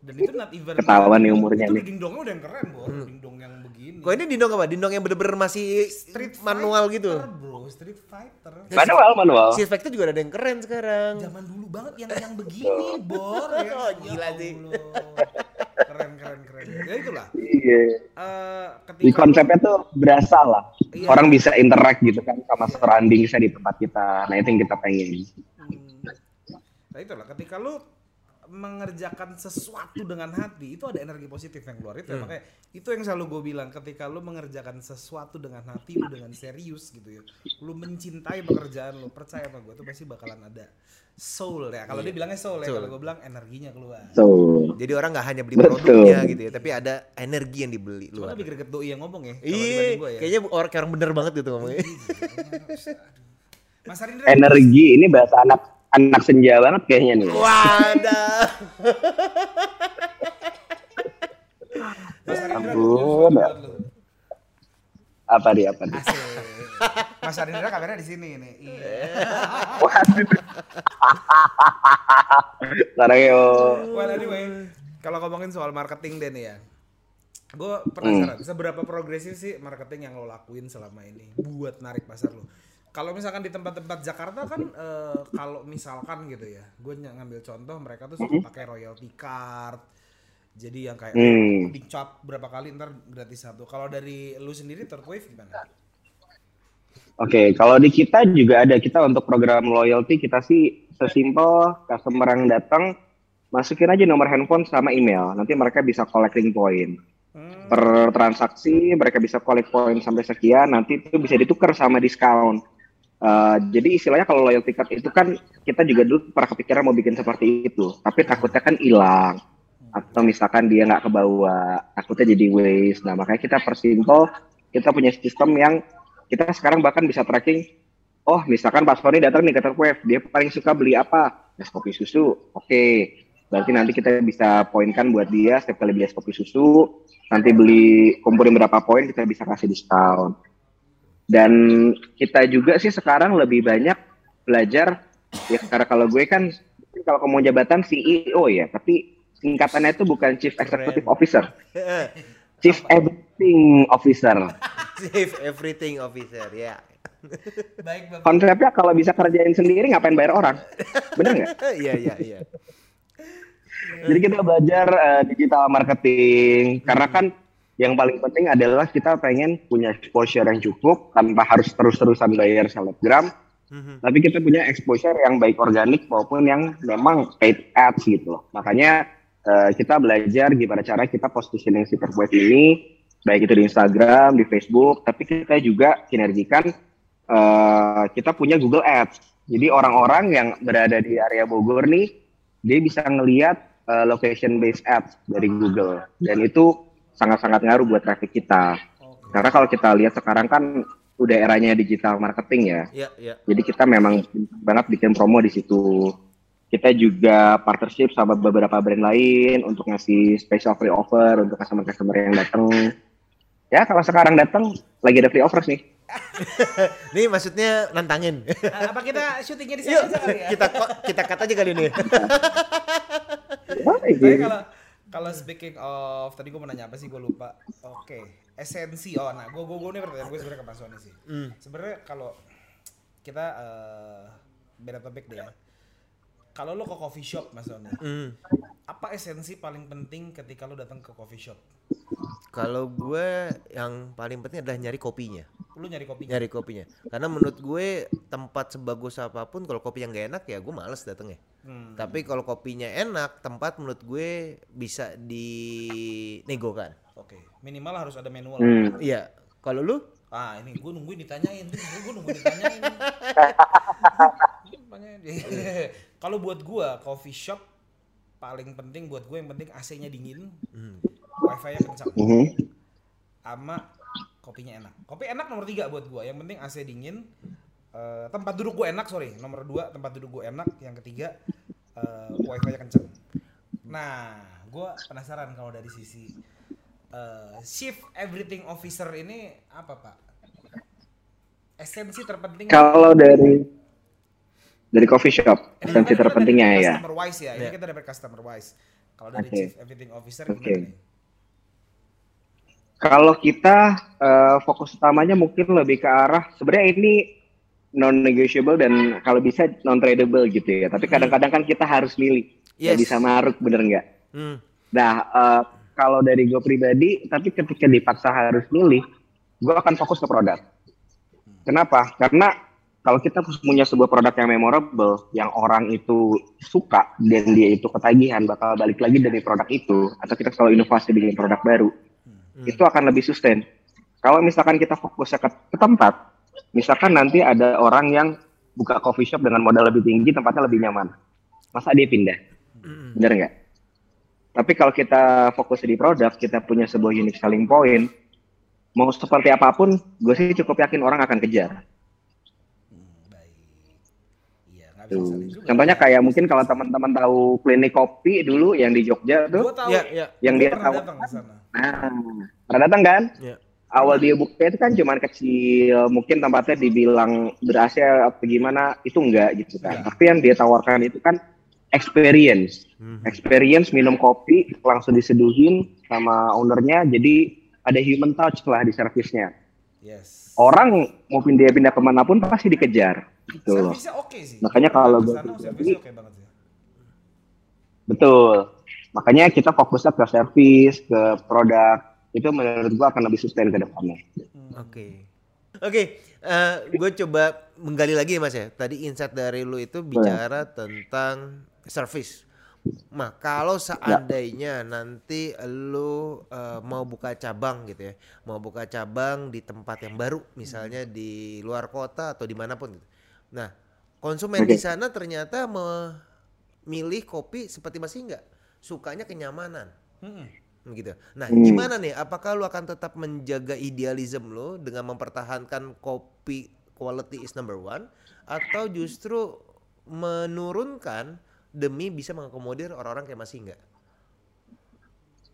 Dan itu not even Ketahuan nih umurnya itu nih. dingdongnya udah yang keren, Bor. Dingdong yang begini. Kok ini dindong apa? Dindong yang bener-bener masih Street manual Fighter, gitu. Bro, Street Fighter. manual manual Si Vector juga ada yang keren sekarang. Zaman dulu banget yang yang begini, Bor. Ya, Oh, gila sih. Keren, keren, keren. Ya itulah. iya Eh, ketika di konsepnya tuh berasa lah Iya. orang bisa interact gitu kan sama surrounding saya di tempat kita nah itu yang kita pengen Hmm. Nah itulah ketika lu mengerjakan sesuatu dengan hati itu ada energi positif yang keluar itu ya, makanya itu yang selalu gue bilang ketika lu mengerjakan sesuatu dengan hati lu dengan serius gitu ya lu mencintai pekerjaan lu percaya sama gue itu pasti bakalan ada soul ya kalau dia bilangnya soul ya Soul. kalau gue bilang energinya keluar so Jadi orang nggak hanya beli Betul. produknya gitu ya, tapi ada energi yang dibeli luar. lebih greget doi yang ngomong ya Iya, ya kayaknya orang kayak orang bener banget gitu ngomongnya. Mas Arindra energi ini bahasa anak anak senja banget kayaknya nih Wadah. Mas Arindra Ampun, buat lu. apa dia apa dia. Mas Arindra kameranya di sini nih. Iya. Waduh. Sekarang yo Well anyway, kalau ngomongin soal marketing deh nih ya. Gue penasaran, seberapa progresif sih marketing yang lo lakuin selama ini buat narik pasar lo? Kalau misalkan di tempat-tempat Jakarta kan, eh, kalau misalkan gitu ya, gue ngambil contoh mereka tuh suka pakai royalty card, jadi yang kayak Hmm. dicap berapa kali ntar gratis satu. Kalau dari lu sendiri wave gimana? Oke, kalau di kita juga ada kita untuk program loyalty kita sih sesimpel customer yang datang masukin aja nomor handphone sama email. Nanti mereka bisa collecting point. Hmm. Per transaksi mereka bisa collect point sampai sekian, nanti itu bisa ditukar sama diskon. Eh, jadi istilahnya kalau loyalty card itu kan kita juga dulu pernah kepikiran mau bikin seperti itu, tapi takutnya kan hilang atau misalkan dia nggak kebawa, takutnya jadi waste. Nah makanya kita persimpel, kita punya sistem yang kita sekarang bahkan bisa tracking. Oh misalkan Pak Sony datang nih ke Wave, dia paling suka beli apa? Es kopi susu, oke. Berarti nanti kita bisa poinkan buat dia setiap kali beli es kopi susu, nanti beli kumpulin berapa poin kita bisa kasih diskon. Dan kita juga sih sekarang lebih banyak belajar ya karena kalau gue kan kalau kamu jabatan CEO ya, tapi singkatannya itu bukan Chief Executive Officer, Chief Everything Officer. Save everything officer ya. Baik bapak. Konsepnya kalau bisa kerjain sendiri ngapain bayar orang? Bener nggak? Iya iya iya. Jadi kita belajar eh, digital marketing karena kan yang paling penting adalah kita pengen punya exposure yang cukup tanpa harus terus-terusan bayar selebgram, Mhm. tapi kita punya exposure yang baik organik maupun yang memang paid ads gitu loh. Makanya eh, kita belajar gimana cara kita positioning si Perbuat ini, baik itu di Instagram, di Facebook, tapi kita juga sinergikan eh, kita punya Google Ads. Jadi orang-orang yang berada di area Bogor nih, dia bisa ngelihat eh, location based ads dari Google dan itu sangat-sangat ngaruh buat traffic kita. Karena kalau kita lihat sekarang kan udah eranya digital marketing ya. Iya iya. Jadi kita memang banget bikin promo di situ. Kita juga partnership sama beberapa brand lain untuk ngasih special free offer untuk customer-customer yang datang. Ya kalau sekarang datang lagi ada free offers nih. Nih maksudnya nantangin. Nah, apa kita syutingnya di Yuk sana aja kali ya? kita kok kita kata aja kali ini. Kalau Kalau speaking of tadi gue mau nanya apa sih gue lupa. Oke, esensi. Oh, nah gue gue gue ini pertanyaan gue sebenarnya ke Mas Sony sih. Hmm. Sebenarnya kalau kita eh, beda topik deh ya. Kalau lo ke coffee shop Mas Hmm. apa esensi paling penting ketika lo datang ke coffee shop? Kalau gue yang paling penting adalah nyari kopinya. Lo nyari kopinya. Nyari kopinya. Karena menurut gue tempat sebagus apa pun kalau kopi yang gak enak ya gue males datengnya. Hmm. Tapi kalau kopinya enak, tempat menurut gue bisa dinegokan. Oke, minimal harus ada manual. Hmm. Iya. Kalau lu? Ah ini gue nungguin ditanyain, gue nungguin ditanyain. Kalau buat gue coffee shop paling penting buat gue yang penting AC-nya dingin, Hmm. wifi-nya kencang, Mhm. sama kopinya enak. Kopi enak nomor tiga buat gue, yang penting AC dingin, eh, tempat duduk gue enak sorry, nomor dua tempat duduk gue enak, yang ketiga eh, wifi-nya kencang. Nah, gue penasaran kalau dari sisi eh, shift everything officer ini apa pak? Esensi terpenting Kalau dari dari coffee shop, Ini esensi kan terpentingnya dari ya. Customer wise ya, ini Iya. kita dapat customer wise. Kalau dari Oke. chief everything officer nih? Kalau kita eh, fokus utamanya mungkin lebih ke arah sebenarnya ini non negotiable dan kalau bisa non tradable gitu ya. Tapi kadang-kadang kan kita harus milih. Nggak Yes. bisa maruk bener nggak? Hmm. Nah, eh, kalau dari gue pribadi, tapi ketika dipaksa harus milih, gue akan fokus ke produk. Kenapa? Karena kalau kita punya sebuah produk yang memorable, yang orang itu suka dan dia itu ketagihan bakal balik lagi dari produk itu, atau kita selalu inovasi bikin produk baru, itu akan lebih sustain. Kalau misalkan kita fokusnya ke, ke tempat, misalkan nanti ada orang yang buka coffee shop dengan modal lebih tinggi, tempatnya lebih nyaman, masa dia pindah? Bener nggak? Tapi kalau kita fokus di produk, kita punya sebuah unique selling point, mau seperti apa pun, gue sih cukup yakin orang akan kejar. Hmm, baik. Iya, nggak bisa Tuh. Contohnya kayak mungkin kalau teman-teman tahu klinik kopi dulu yang di Jogja tuh, tahu. Ya, ya. yang Gua dia pernah tahu. datang ke sana. Nah, pernah datang kan? Ya. Awal dia buka itu kan cuman kecil, mungkin tempatnya dibilang ber-AC apa gimana, itu enggak gitu kan. Iya. Tapi yang dia tawarkan itu kan experience. Hmm. experience minum kopi langsung diseduhin sama ownernya jadi ada human touch lah di servisnya Yes. orang mau pindah pindah ke mana pun pasti dikejar gitu loh oke sih. Makanya kalau sana, pribadi- oke banget ya. betul makanya kita fokusnya ke servis ke produk itu menurut gua akan lebih sustain ke depannya Oke. Oke, gue coba menggali lagi ya, Mas ya. Tadi insight dari lu itu bicara tentang service. Nah, kalau seandainya nanti lu eh, mau buka cabang gitu ya, mau buka cabang di tempat yang baru, misalnya di luar kota atau di mana pun gitu. Nah, konsumen Oke. di sana ternyata memilih kopi seperti masih enggak, sukanya kenyamanan Hmm. gitu. Nah, Hmm. gimana nih? Apakah lu akan tetap menjaga idealism lu dengan mempertahankan kopi quality is number one, atau justru menurunkan demi bisa mengakomodir orang-orang kayak masih enggak?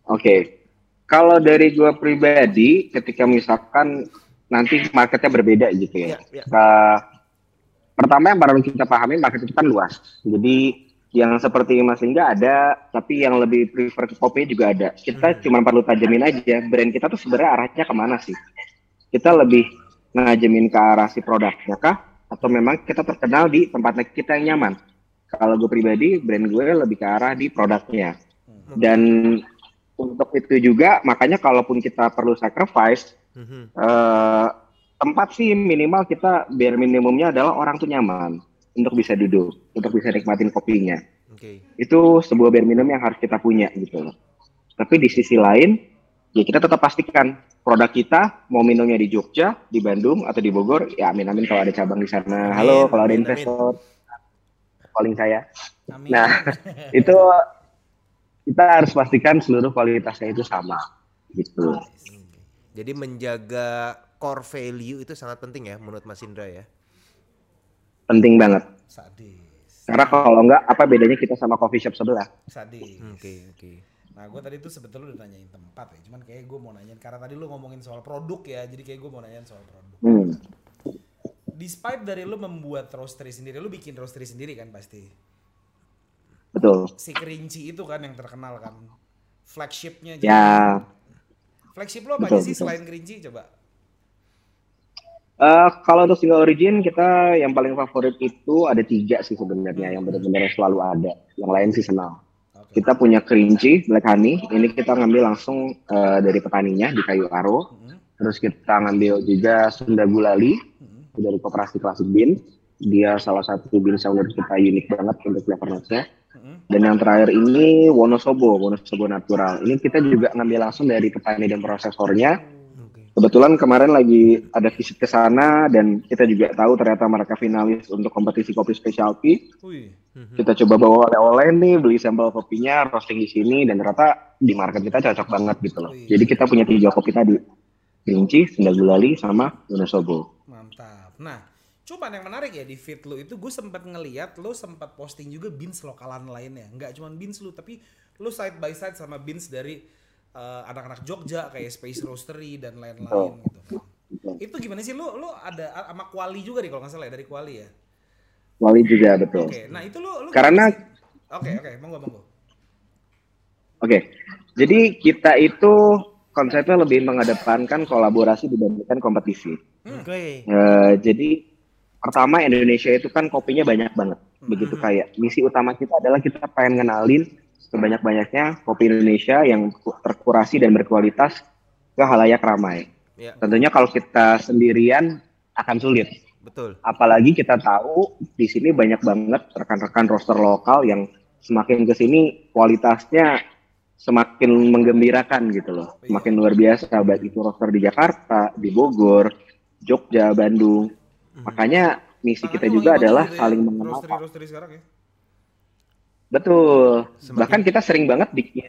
oke kalau dari gua pribadi ketika misalkan nanti marketnya berbeda gitu ya Iya, iya. Nah, pertama yang perlu kita pahami market itu kan luas. Jadi yang seperti Mas Lingga ada, tapi yang lebih prefer ke kopi juga ada. Kita Hmm. cuma perlu tajamin aja, brand kita tuh sebenarnya arahnya ke mana sih? Kita lebih ngajamin ke arah si produknya kah? Atau memang kita terkenal di tempatnya kita yang nyaman? Kalau gue pribadi, brand gue lebih ke arah di produknya. Dan untuk itu juga, makanya kalaupun kita perlu sacrifice, Mhm. eh, tempat sih minimal kita biar minimumnya adalah orang tuh nyaman untuk bisa duduk, untuk bisa nikmatin kopinya. Oke. Itu sebuah bare minimum yang harus kita punya gitu loh. Tapi di sisi lain, ya kita tetap pastikan produk kita mau minumnya di Jogja, di Bandung atau di Bogor, ya amin amin kalau ada cabang di sana. Amin, Halo kalau ada amin, investor, calling saya. Amin. Nah, itu kita harus pastikan seluruh kualitasnya itu sama gitu. Jadi menjaga core value itu sangat penting ya menurut Mas Indra ya. Penting banget. sadis. Karena kalau enggak, apa bedanya kita sama coffee shop sebelah? Sadis. Oke, oke. Nah, gue tadi tuh sebetulnya udah nanyain tempat ya. Cuman kayak gue mau nanyain karena tadi lu ngomongin soal produk ya. Jadi kayak gue mau nanyain soal produk. Hmm. Despite dari lu membuat roastery sendiri, lu bikin roastery sendiri kan pasti. Betul. Si kerinci itu kan yang terkenal kan. flagshipnya. Ya. Flagship lo apa Betul, aja sih betul. selain Kerinci coba? Eh, kalau untuk single origin kita yang paling favorit itu ada tiga sih sebenarnya yang benar-benar selalu ada. Yang lain seasonal. Oke. Kita punya kerinci black honey. Ini kita ngambil langsung eh, dari petaninya di Kayu Aro. Mhm, Terus kita ngambil juga Sunda Gulali mhm, dari Koperasi Klasik Bean. Dia salah satu bean seller kita unik banget untuk flavor notes-nya. mhm. Dan yang terakhir ini Wonosobo, Wonosobo Natural. Ini kita juga ngambil langsung dari petani dan prosesornya. Kebetulan kemarin lagi ada visit ke sana dan kita juga tahu ternyata mereka finalis untuk kompetisi kopi specialty. Mhm. Kita coba bawa oleh-oleh nih, beli sampel kopinya, roasting di sini dan ternyata di market kita cocok banget gitu loh. Jadi kita punya tiga kopi tadi. Kerinci, Sunda Gulali, sama Wonosobo. Mantap. Nah, cuman yang menarik ya di feed lu itu gue sempat ngeliat lu sempat posting juga beans lokalan lainnya. Nggak cuma beans lu tapi lu side by side sama beans dari eh, anak-anak Jogja kayak Space Roastery dan lain-lain gitu. Betul. Itu gimana sih lu lu ada sama Kuali juga nih kalau nggak salah ya dari Kuali ya. Wali juga betul. Oke, nah itu lu lu Karena-? Oke, oke, monggo monggo. Oke, jadi kita itu konsepnya lebih mengedepankan kolaborasi dibandingkan kompetisi. Oke. Eh, jadi pertama Indonesia itu kan kopinya banyak banget. Begitu kayak misi utama kita adalah kita pengen ngenalin sebanyak-banyaknya kopi Indonesia yang terkurasi dan berkualitas ke halayak ramai. Ya, Tentunya kalau kita sendirian akan sulit. betul. Apalagi kita tahu di sini banyak banget rekan-rekan roster lokal yang semakin ke sini kualitasnya semakin menggembirakan gitu loh. Semakin luar biasa baik itu roster di Jakarta, di Bogor, Jogja, Bandung. Makanya misi kita Makanya juga adalah saling mengenal. roastery sekarang ya. Betul. Semakin- Bahkan kita sering banget bikin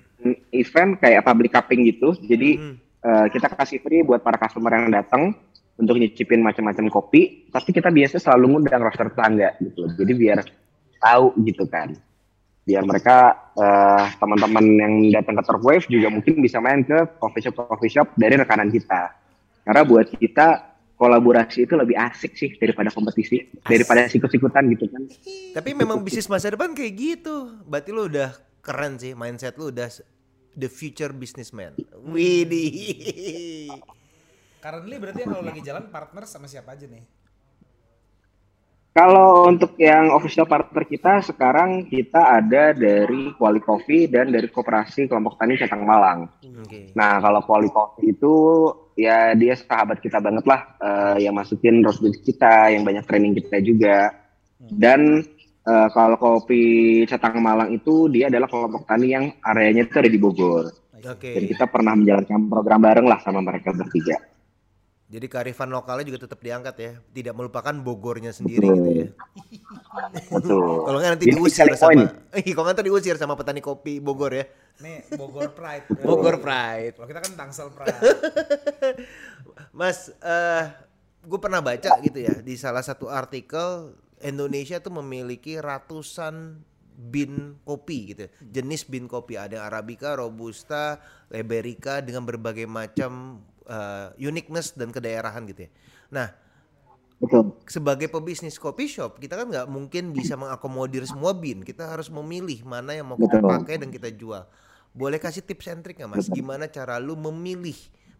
event kayak public cupping gitu. Jadi Hmm. eh, kita kasih free buat para customer yang datang untuk nyicipin macam-macam kopi. Tapi kita biasa selalu ngundang roster tetangga gitu. Jadi biar tahu gitu kan. Biar mereka eh, teman-teman yang datang ke Turfwave juga mungkin bisa main ke coffee shop coffee shop dari rekanan kita. Karena buat kita kolaborasi itu lebih asik sih daripada kompetisi, daripada sikut-sikutan gitu kan. Tapi memang bisnis masa depan kayak gitu. Berarti lu udah keren sih mindset lu udah the future businessman. Widih. Currently berarti kalau lagi jalan partner sama siapa aja nih? Kalau untuk yang official partner kita sekarang kita ada dari Quali Coffee dan dari Koperasi Kelompok Tani Cetang Malang. Oke. Nah kalau Quali Coffee itu ya dia sahabat kita banget lah, eh, yang masukin roast beef kita, yang banyak training kita juga. Dan eh, kalau kopi Cetang Malang itu dia adalah kelompok tani yang areanya itu ada di Bogor. Oke. Dan kita pernah menjalankan program bareng lah sama mereka bertiga. Jadi kearifan lokalnya juga tetap diangkat ya. Tidak melupakan Bogornya sendiri gitu ya. Betul. Kalau nggak nanti diusir sama. Ih, kalau nggak nanti diusir sama petani kopi Bogor ya. Nih Bogor Pride. Bogor Pride. Kalau kita kan Tangsel Pride. Mas, eh gue pernah baca gitu ya di salah satu artikel Indonesia tuh memiliki ratusan bin kopi gitu, ya. jenis bin kopi ada yang arabica, robusta, liberica dengan berbagai macam eh, uniqueness dan kedaerahan gitu ya. Nah, Betul. sebagai pebisnis kopi shop kita kan nggak mungkin bisa mengakomodir semua bin, kita harus memilih mana yang mau kita Betul. pakai dan kita jual. Boleh kasih tips and trick nggak mas? Gimana cara lu memilih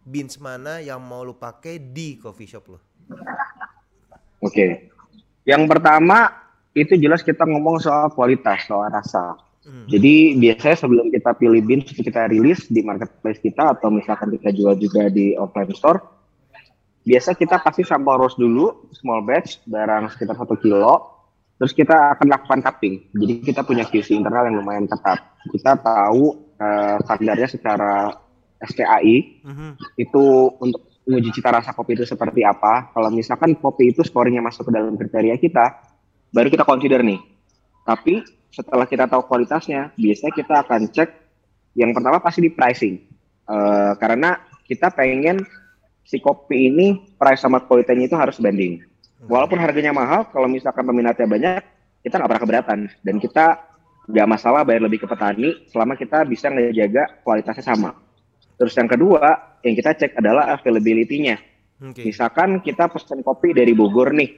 beans mana yang mau lu pakai di coffee shop lu? Oke. Yang pertama itu jelas kita ngomong soal kualitas, soal rasa. Hmm. Jadi biasanya sebelum kita pilih beans itu kita rilis di marketplace kita atau misalkan kita jual juga di offline store, biasa kita kasih sampel roast dulu, small batch, barang sekitar satu kilo, terus kita akan lakukan cupping. Jadi kita punya QC internal yang lumayan ketat. Kita tahu eh, standarnya secara SKAI, Mhm. itu untuk menguji cita rasa kopi itu seperti apa. Kalau misalkan kopi itu skornya masuk ke dalam kriteria kita, baru kita consider nih. Tapi setelah kita tahu kualitasnya, biasanya kita akan cek yang pertama pasti di pricing. Eh, karena kita pengen si kopi ini price sama kualitasnya itu harus banding. Walaupun harganya mahal, kalau misalkan peminatnya banyak, kita nggak pernah keberatan. Dan kita nggak masalah bayar lebih ke petani selama kita bisa ngejaga kualitasnya sama. Terus yang kedua, yang kita cek adalah availability-nya. Oke. Misalkan kita pesen kopi dari Bogor nih,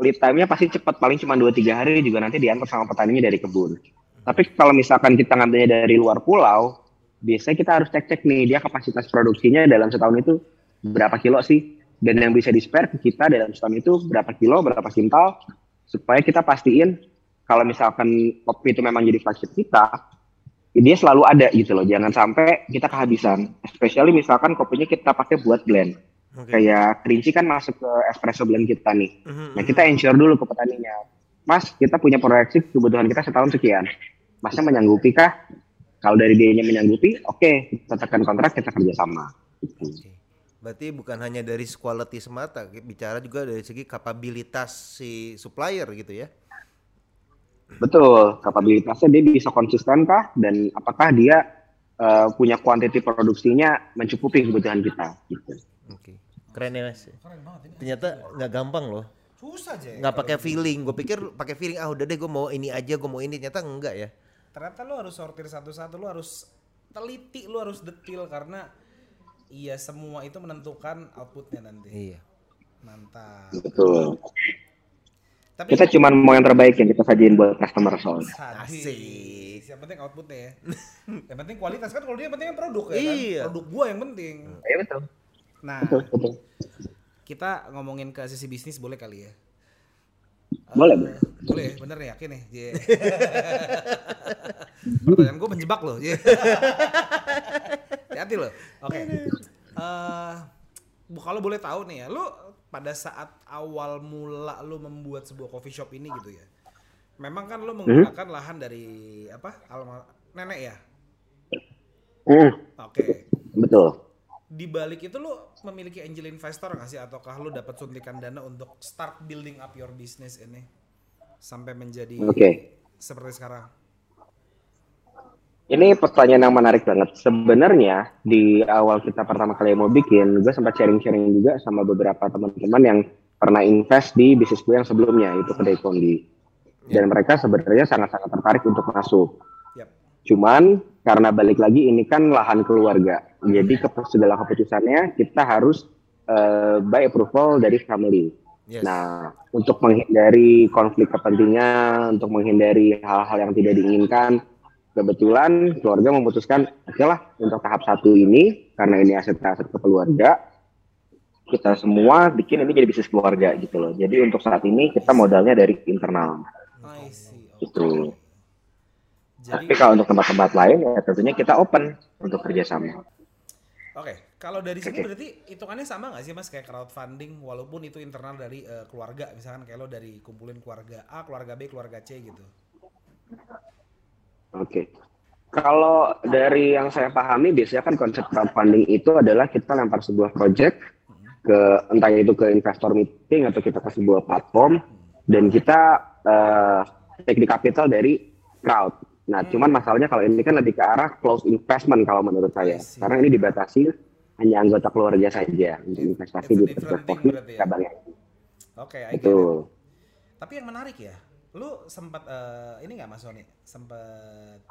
lead time-nya pasti cepat, paling cuma 2-3 hari juga nanti diantar sama petaninya dari kebun. Tapi kalau misalkan kita ngambilnya dari luar pulau, biasanya kita harus cek-cek nih dia kapasitas produksinya dalam setahun itu berapa kilo sih dan yang bisa di spare ke kita dalam setahun itu berapa kilo berapa kintal supaya kita pastiin kalau misalkan kopi itu memang jadi flagship kita dia selalu ada gitu loh jangan sampai kita kehabisan especially misalkan kopinya kita pakai buat blend Oke. kayak kerinci kan masuk ke espresso blend kita nih Mhm, nah mhm. kita ensure dulu ke petaninya mas kita punya proyeksi kebutuhan kita setahun sekian masnya menyanggupi kah kalau dari dia menyanggupi oke kita tekan kontrak kita kerjasama gitu. Oke. Berarti bukan hanya dari quality semata, bicara juga dari segi kapabilitas si supplier gitu ya. betul kapabilitasnya dia bisa konsisten kah dan apakah dia eh, punya kuantiti produksinya mencukupi kebutuhan kita gitu. Oke. Keren ya Mas. Keren banget ini. Ternyata nggak gampang loh. Susah aja. Nggak pakai feeling. Gue pikir pakai feeling ah udah deh gue mau ini aja, gue mau ini. Ternyata enggak ya. Ternyata lu harus sortir satu-satu, lu harus teliti, lu harus detail karena iya semua itu menentukan outputnya nanti. Iya. Mantap. betul Tapi kita cuma mau yang terbaik yang kita sajiin buat customer soalnya. Asik. Yang penting outputnya ya. yang penting kualitas kan kalau dia yang penting kan produk ya Iya. kan. Produk gua yang penting. ya betul Nah, betul betul kita ngomongin ke sisi bisnis boleh kali ya? boleh Eh, boleh boleh, bener nih yakin nih. Yeah. Pertanyaan gue menjebak loh. Yeah. Hati-hati loh. Oke. Eh, bu kalau boleh tahu nih ya, lu pada saat awal mula lu membuat sebuah coffee shop ini gitu ya. Memang kan lu menggunakan lahan dari apa? Alma nenek ya. Hmm, Oke. betul Di balik itu lu memiliki angel investor nggak sih ataukah lu dapat suntikan dana untuk start building up your business ini sampai menjadi Oke. seperti sekarang? Ini pertanyaan yang menarik banget. Sebenarnya di awal kita pertama kali mau bikin, gue sempat sharing-sharing juga sama beberapa teman-teman yang pernah invest di bisnis gue yang sebelumnya, itu kedai kondi. Dan mereka sebenarnya sangat-sangat tertarik untuk masuk. Yap. Cuman karena balik lagi ini kan lahan keluarga. Jadi ke segala keputusannya kita harus eh, by approval dari family. Yes. Nah, untuk menghindari konflik kepentingan, untuk menghindari hal-hal yang tidak diinginkan, kebetulan keluarga memutuskan, oke lah untuk tahap satu ini, karena ini aset-aset ke keluarga, kita semua bikin ini jadi bisnis keluarga gitu loh. Jadi untuk saat ini kita modalnya dari internal I see. Oke. gitu. Jadi Tapi kalau untuk tempat-tempat lain ya tentunya kita open untuk kerjasama. Oke, kalau dari sini Oke. berarti hitungannya sama nggak sih mas kayak crowdfunding walaupun itu internal dari eh, keluarga misalkan kayak lo dari kumpulin keluarga A, keluarga B, keluarga C gitu. Oke. Kalau dari yang saya pahami biasanya kan konsep crowdfunding itu adalah kita lempar sebuah project ke entah itu ke investor meeting atau kita ke sebuah platform dan kita eh, take the capital dari crowd. Nah, cuman masalahnya kalau ini kan lebih ke arah close investment kalau menurut saya. Karena ini dibatasi hanya anggota keluarga saja untuk investasi It's di berarti ya. cabangnya. Oke. Betul. Tapi yang menarik ya, lu sempat eh, ini nggak mas Sony sempat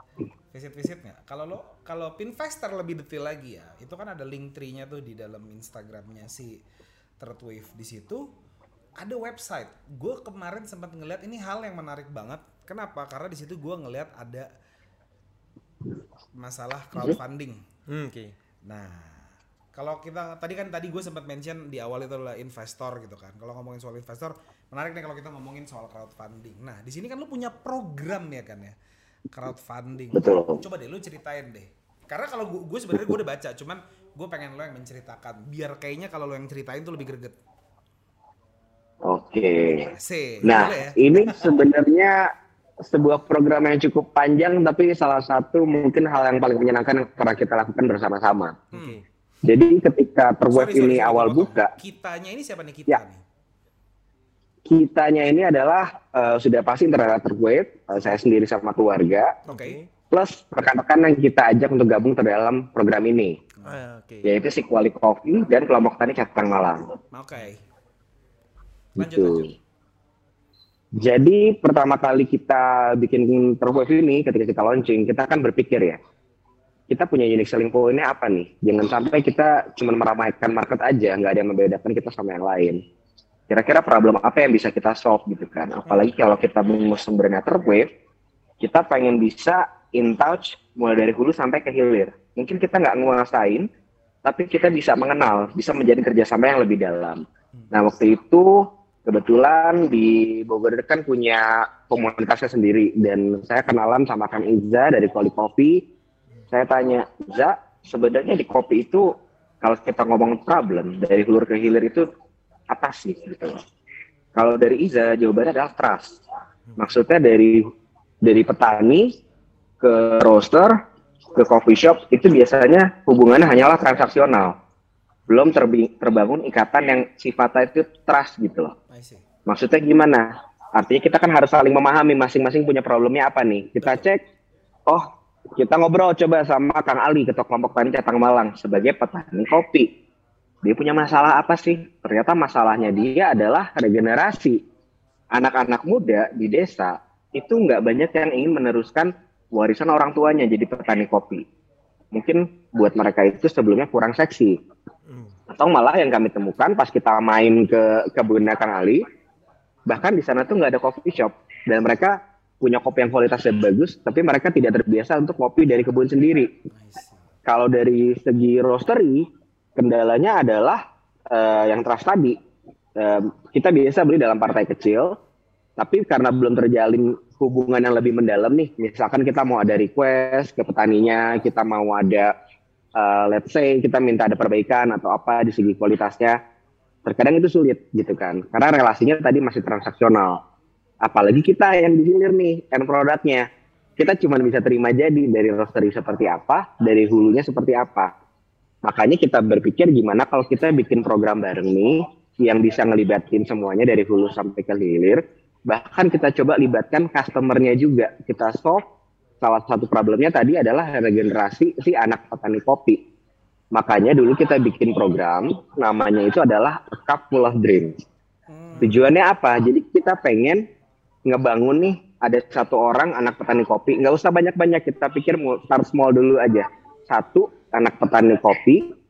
visit-visit nggak? Kalau lo kalau Pinvestor lebih detail lagi ya, itu kan ada link tree-nya tuh di dalam Instagramnya si Third Wave di situ ada website. Gue kemarin sempat ngeliat ini hal yang menarik banget. Kenapa? Karena di situ gue ngeliat ada masalah crowdfunding. Hmm, Oke. Nah, kalau kita tadi kan tadi gue sempat mention di awal itu adalah investor gitu kan. Kalau ngomongin soal investor, menarik nih kalau kita ngomongin soal crowdfunding. Nah, di sini kan lu punya program ya kan ya, crowdfunding. Betul. Coba deh lu ceritain deh. Karena kalau gue, gue sebenarnya gue udah baca, cuman gue pengen lo yang menceritakan. Biar kayaknya kalau lo yang ceritain tuh lebih greget. Oke. Sih, Nah, ya. ini sebenarnya sebuah program yang cukup panjang, tapi salah satu mungkin hal yang paling menyenangkan yang pernah kita lakukan bersama-sama. Hmm. Jadi ketika sorry, ini sorry, awal buka, Kitanya ini siapa nih kita Ya. nih? Kitanya ini adalah eh, sudah pasti internal terweb, eh, saya sendiri sama keluarga, Oke. plus rekan-rekan yang kita ajak untuk gabung ke dalam program ini, Ah, Oke. yaitu si Kuali Coffee dan kelompok tani Catang Malang. Oke. Lanjut, Gitu. lanjut. Jadi pertama kali kita bikin terweb ini, ketika kita launching, kita kan berpikir ya, kita punya unique selling point-nya apa nih? Jangan sampai kita cuma meramaikan market aja, nggak ada yang membedakan kita sama yang lain. Kira-kira problem apa yang bisa kita solve gitu kan? Apalagi kalau kita mengusung brandnya Terwave, kita pengen bisa in touch mulai dari hulu sampai ke hilir. Mungkin kita nggak nguasain, tapi kita bisa mengenal, bisa menjadi kerjasama yang lebih dalam. Nah waktu itu kebetulan di Bogor kan punya komunitasnya sendiri dan saya kenalan sama Kang Iza dari Kuali Kopi. Saya tanya, Iza, sebenarnya di kopi itu kalau kita ngomong problem dari hulu ke hilir itu apa sih gitu. Kalau dari Iza jawabannya adalah trust. Maksudnya dari dari petani ke roaster ke coffee shop itu biasanya hubungannya hanyalah transaksional. Belum terbangun ikatan yang sifatnya itu trust gitu loh. Maksudnya gimana? Artinya kita kan harus saling memahami masing-masing punya problemnya apa nih. Kita cek, oh kita ngobrol coba sama Kang Ali, ketua kelompok tani Catang Malang sebagai petani kopi. Dia punya masalah apa sih? Ternyata masalahnya dia adalah regenerasi. Anak-anak muda di desa itu nggak banyak yang ingin meneruskan warisan orang tuanya jadi petani kopi. Mungkin buat mereka itu sebelumnya kurang seksi. Atau malah yang kami temukan pas kita main ke kebunnya Kang Ali, bahkan di sana tuh nggak ada coffee shop dan mereka punya kopi yang kualitasnya bagus, tapi mereka tidak terbiasa untuk kopi dari kebun sendiri. Kalau dari segi roastery, kendalanya adalah uh, yang trust tadi. Uh, kita biasa beli dalam partai kecil, tapi karena belum terjalin hubungan yang lebih mendalam nih, misalkan kita mau ada request ke petaninya, kita mau ada, uh, let's say kita minta ada perbaikan atau apa di segi kualitasnya, terkadang itu sulit gitu kan, karena relasinya tadi masih transaksional. Apalagi kita yang di hilir nih, end produknya, kita cuma bisa terima jadi dari roastery seperti apa, dari hulunya seperti apa. Makanya kita berpikir gimana kalau kita bikin program bareng nih, yang bisa ngelibatin semuanya dari hulu sampai ke hilir, bahkan kita coba libatkan customernya juga. Kita solve salah satu problemnya tadi adalah regenerasi si anak petani kopi. Makanya dulu kita bikin program namanya itu adalah A Cup Full of Dreams. Hmm. tujuannya apa? Jadi kita pengen ngebangun nih ada satu orang anak petani kopi. Nggak usah banyak-banyak kita pikir start small dulu aja. Satu anak petani kopi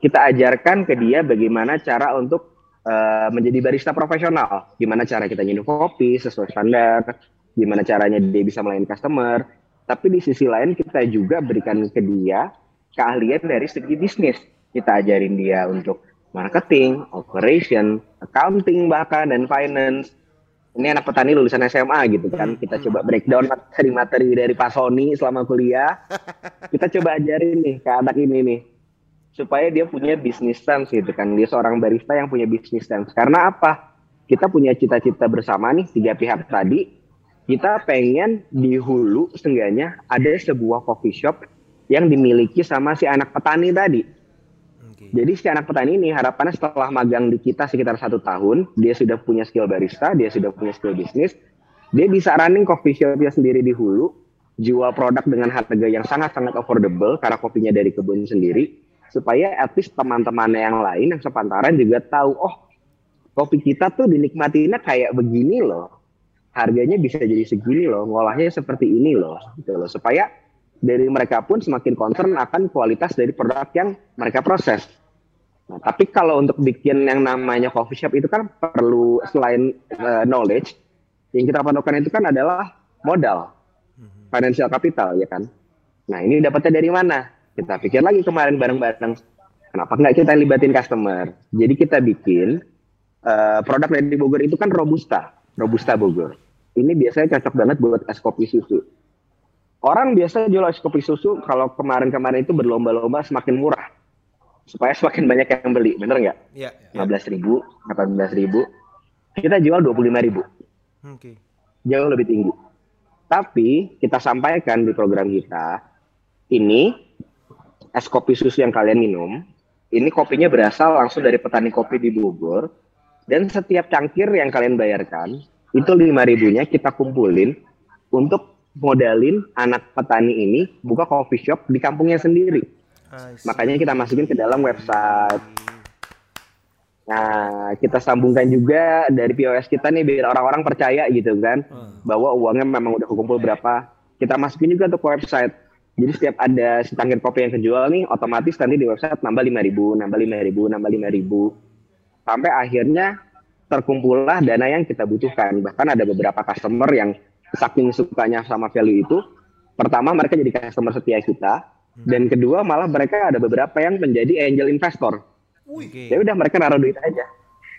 kita ajarkan ke dia bagaimana cara untuk uh, menjadi barista profesional. Gimana cara kita nyeduh kopi sesuai standar, gimana caranya dia bisa melayani customer. Tapi di sisi lain kita juga berikan ke dia keahlian dari segi bisnis. Kita ajarin dia untuk marketing, operation, accounting bahkan dan finance. Ini anak petani lulusan SMA gitu kan. Kita hmm. coba breakdown materi-materi dari Pak Sony selama kuliah. Kita coba ajarin nih ke anak ini nih supaya dia punya bisnis sense gitu kan dia seorang barista yang punya bisnis sense karena apa kita punya cita-cita bersama nih tiga pihak tadi kita pengen di hulu seenggaknya ada sebuah coffee shop yang dimiliki sama si anak petani tadi okay. jadi si anak petani ini harapannya setelah magang di kita sekitar satu tahun dia sudah punya skill barista dia sudah punya skill bisnis dia bisa running coffee shopnya sendiri di hulu jual produk dengan harga yang sangat-sangat affordable karena kopinya dari kebun sendiri supaya at least teman-temannya yang lain yang sepantaran juga tahu oh kopi kita tuh dinikmatinya kayak begini loh harganya bisa jadi segini loh ngolahnya seperti ini loh gitu loh supaya dari mereka pun semakin concern akan kualitas dari produk yang mereka proses nah tapi kalau untuk bikin yang namanya coffee shop itu kan perlu selain uh, knowledge yang kita perlukan itu kan adalah modal mhm. financial capital ya kan nah ini dapatnya dari mana kita pikir lagi kemarin bareng-bareng, kenapa nggak kita libatin customer? Jadi kita bikin uh, produk dari Bogor itu kan robusta, robusta Bogor. Ini biasanya cocok banget buat es kopi susu. Orang biasa jual es kopi susu kalau kemarin-kemarin itu berlomba-lomba semakin murah supaya semakin banyak yang beli, bener nggak? Iya. Ya. belas ribu, delapan belas ribu, kita jual dua puluh lima ribu. Oke. Okay. Jauh lebih tinggi. Tapi kita sampaikan di program kita, ini es kopi susu yang kalian minum, ini kopinya berasal langsung dari petani kopi di Bogor. Dan setiap cangkir yang kalian bayarkan, itu lima ribunya kita kumpulin untuk modalin anak petani ini buka coffee shop di kampungnya sendiri. Makanya kita masukin ke dalam website. Nah, kita sambungkan juga dari POS kita nih biar orang-orang percaya gitu kan hmm. bahwa uangnya memang udah kumpul berapa. Kita masukin juga untuk website jadi setiap ada setangkir kopi yang kejual nih, otomatis nanti di website nambah lima ribu, nambah lima ribu, nambah lima ribu, sampai akhirnya terkumpullah dana yang kita butuhkan. Bahkan ada beberapa customer yang saking sukanya sama value itu, pertama mereka jadi customer setia kita dan kedua malah mereka ada beberapa yang menjadi angel investor Oke. ya udah mereka naruh duit aja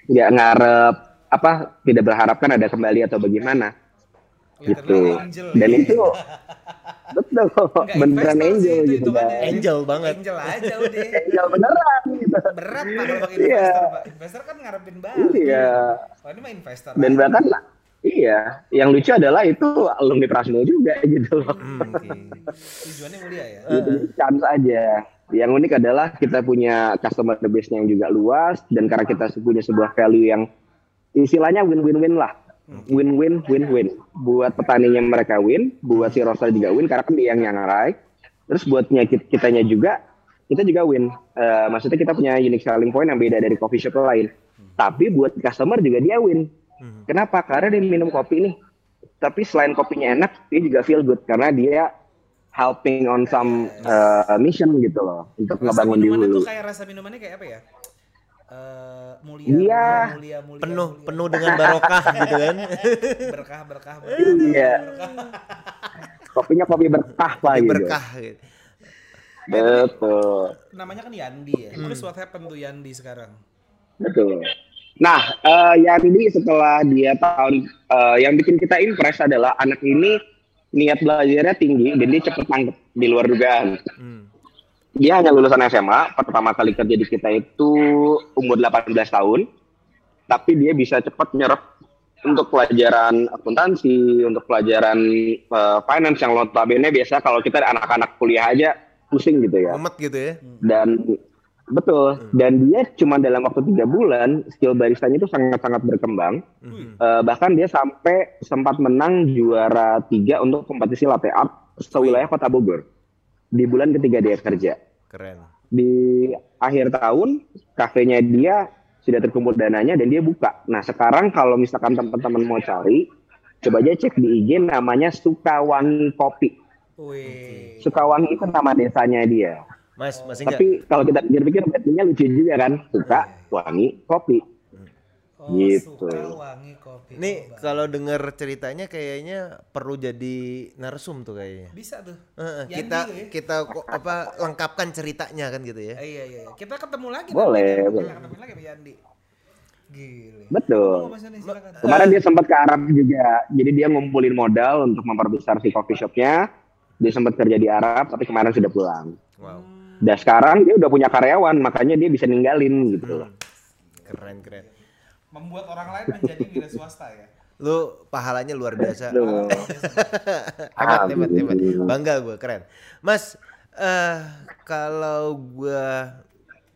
nggak ngarep apa tidak berharapkan ada kembali atau bagaimana gitu Literally angel dan ya. itu betul Nggak beneran angel itu gitu kan Angel banget. Angel aja udah. angel beneran gitu Berat pak kalau pakai Iya. investor pak. Investor kan ngarepin balik. iya ini mah investor. dan bahkan iya yang lucu adalah itu alumni Prasmo juga gitu loh Hmm, oke. Tujuannya mulia ya. Gitu, chance aja. Yang unik adalah kita punya customer base yang juga luas dan karena kita punya sebuah value yang istilahnya win-win-win lah. Win-win, win-win. Buat petaninya mereka win, buat si roaster juga win karena kan dia yang nyangarai. Terus buatnya kit- kitanya juga, kita juga win. Eh, maksudnya kita punya unique selling point yang beda dari coffee shop lain. Tapi buat customer juga dia win. Kenapa? Karena dia minum kopi nih. Tapi selain kopinya enak, dia juga feel good karena dia helping on some uh, mission gitu loh untuk Rasa ngebangun di hulu. tuh kayak rasa minumannya kayak apa ya? Eh mulia, Iya. mulia, mulia, mulia, Penuh mulia. penuh dengan barokah gitu kan. berkah, berkah, berkah. Iya. Kopinya kopi berkah pak gitu. Berkah gitu. Betul, Namanya kan Yandi ya. Terus what happened tuh Yandi sekarang? betul. Nah, eh Yandi setelah dia tahun eh, yang bikin kita impress adalah anak ini niat belajarnya tinggi dan dia cepet tangkep di luar dugaan. Hmm. Dia hanya lulusan SMA, pertama kali kerja di kita itu umur 18 tahun, tapi dia bisa cepat nyerap untuk pelajaran akuntansi, untuk pelajaran eh, finance yang notabene biasa kalau kita anak-anak kuliah aja pusing gitu ya. Mumet gitu ya. Dan betul, dan dia cuma dalam waktu tiga bulan skill baristanya itu sangat-sangat berkembang. Hmm. Eh, bahkan dia sampai sempat menang juara tiga untuk kompetisi latte art sewilayah kota Bogor di bulan ketiga dia kerja Keren. di akhir tahun kafenya dia sudah terkumpul dananya dan dia buka. Nah sekarang kalau misalkan teman-teman mau cari, coba aja cek di IG namanya Sukawangi Kopi. Wih. Sukawangi itu nama desanya dia. Mas, masih enggak? Tapi kalau kita pikir-pikir artinya lucu juga kan, Suka Wangi Kopi. Oh, Gitu. suka wangi kopi. Nih Coba. kalau denger ceritanya kayaknya perlu jadi narsum tuh kayaknya. bisa tuh. Heeh, Yandi kita ya. kita apa lengkapkan ceritanya kan gitu ya. Eh, iya iya. Kita ketemu lagi. Boleh, nanti. boleh. Kita ketemu lagi sama Yandi. Gile. Betul. Mas Yandi, silakan. Kemarin dia sempat ke Arab juga, jadi dia ngumpulin modal untuk memperbesar si coffee shopnya. Dia sempat kerja di Arab, tapi kemarin sudah pulang. Wow. Dan sekarang dia udah punya karyawan, makanya dia bisa ninggalin gitu. Keren keren. Membuat orang lain menjadi wira swasta ya. Lu pahalanya luar biasa. Hebat, hebat, hebat. Bangga gue, keren. Mas, eh kalau gue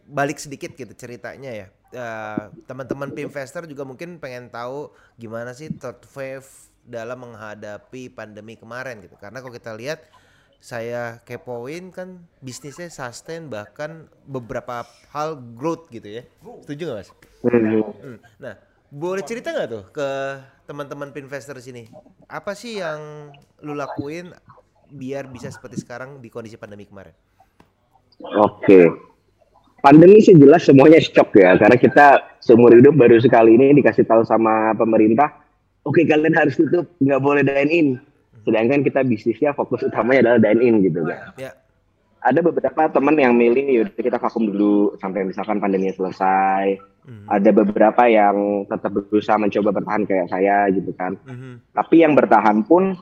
balik sedikit gitu ceritanya ya. Eh, teman-teman Pimvestor juga mungkin pengen tahu gimana sih third wave dalam menghadapi pandemi kemarin gitu. Karena kalau kita lihat saya kepoin kan bisnisnya sustain bahkan beberapa hal growth gitu ya. Setuju gak mas? Hmm. Nah, boleh cerita nggak tuh ke teman-teman Pinvestor sini? Apa sih yang lu lakuin biar bisa seperti sekarang di kondisi pandemi kemarin? Oke. Pandemi sih jelas semuanya shock ya, karena kita seumur hidup baru sekali ini dikasih tahu sama pemerintah, oke kalian harus tutup, nggak boleh dine in. Sedangkan kita bisnisnya fokus utamanya adalah dine in gitu kan. Ya, Ada beberapa teman yang milih, yaudah kita vakum dulu sampai misalkan pandemi selesai. Mhm. Ada beberapa yang tetap berusaha mencoba bertahan kayak saya gitu kan. Mhm. Tapi yang bertahan pun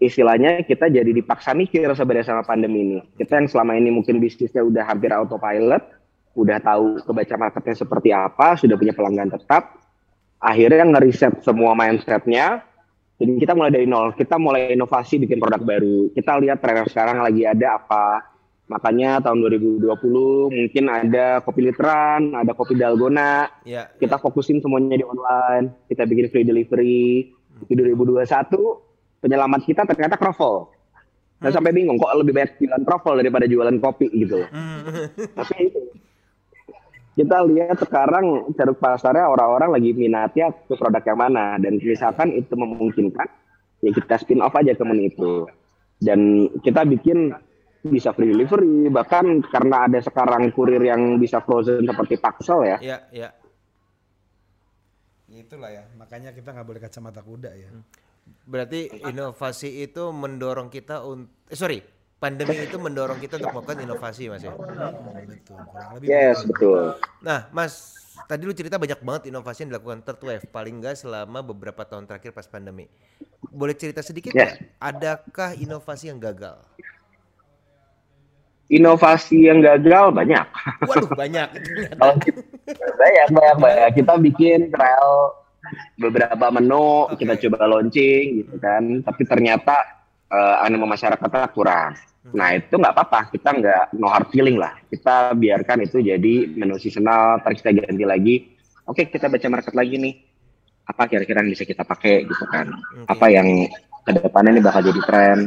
istilahnya kita jadi dipaksa mikir sebenarnya sama pandemi ini. Kita yang selama ini mungkin bisnisnya udah hampir autopilot, udah tahu kebaca marketnya seperti apa, sudah punya pelanggan tetap, akhirnya ngeriset semua mindsetnya. Jadi kita mulai dari nol, kita mulai inovasi bikin produk baru. Kita lihat tren yang sekarang lagi ada apa. Makanya tahun 2020 mungkin ada kopi literan, ada kopi dalgona, ya, kita fokusin semuanya di online, kita bikin free delivery. Di 2021 penyelamat kita ternyata kroffel. Dan sampai bingung kok lebih banyak jualan kroffel daripada jualan kopi gitu. loh. Tapi itu kita lihat sekarang ceruk pasarnya orang-orang lagi minatnya ke produk yang mana dan misalkan itu memungkinkan ya kita spin off aja ke menu itu dan kita bikin bisa free delivery bahkan karena ada sekarang kurir yang bisa frozen seperti Paxel ya ya, ya. Itulah ya, makanya kita nggak boleh kacamata kuda ya. Berarti inovasi itu mendorong kita untuk eh, sorry, pandemi itu mendorong kita untuk melakukan inovasi Mas ya. Betul, kurang lebih Yes, betul. Nah, Mas, tadi lu cerita banyak banget inovasi yang dilakukan third wave paling enggak selama beberapa tahun terakhir pas pandemi. Boleh cerita sedikit Yes. nggak? Adakah inovasi yang gagal? Inovasi yang gagal banyak. Waduh, banyak. Kalau kita, banyak, banyak, banyak. Kita bikin trial beberapa menu, Oke. kita coba launching gitu kan. Tapi ternyata eh, animo masyarakatnya kurang. Nah itu nggak apa-apa, kita nggak no hard feeling lah. Kita biarkan itu jadi menu seasonal, ntar kita ganti lagi. Oke kita baca market lagi nih. Apa kira-kira yang bisa kita pakai gitu kan. Apa yang ke depannya ini bakal jadi tren.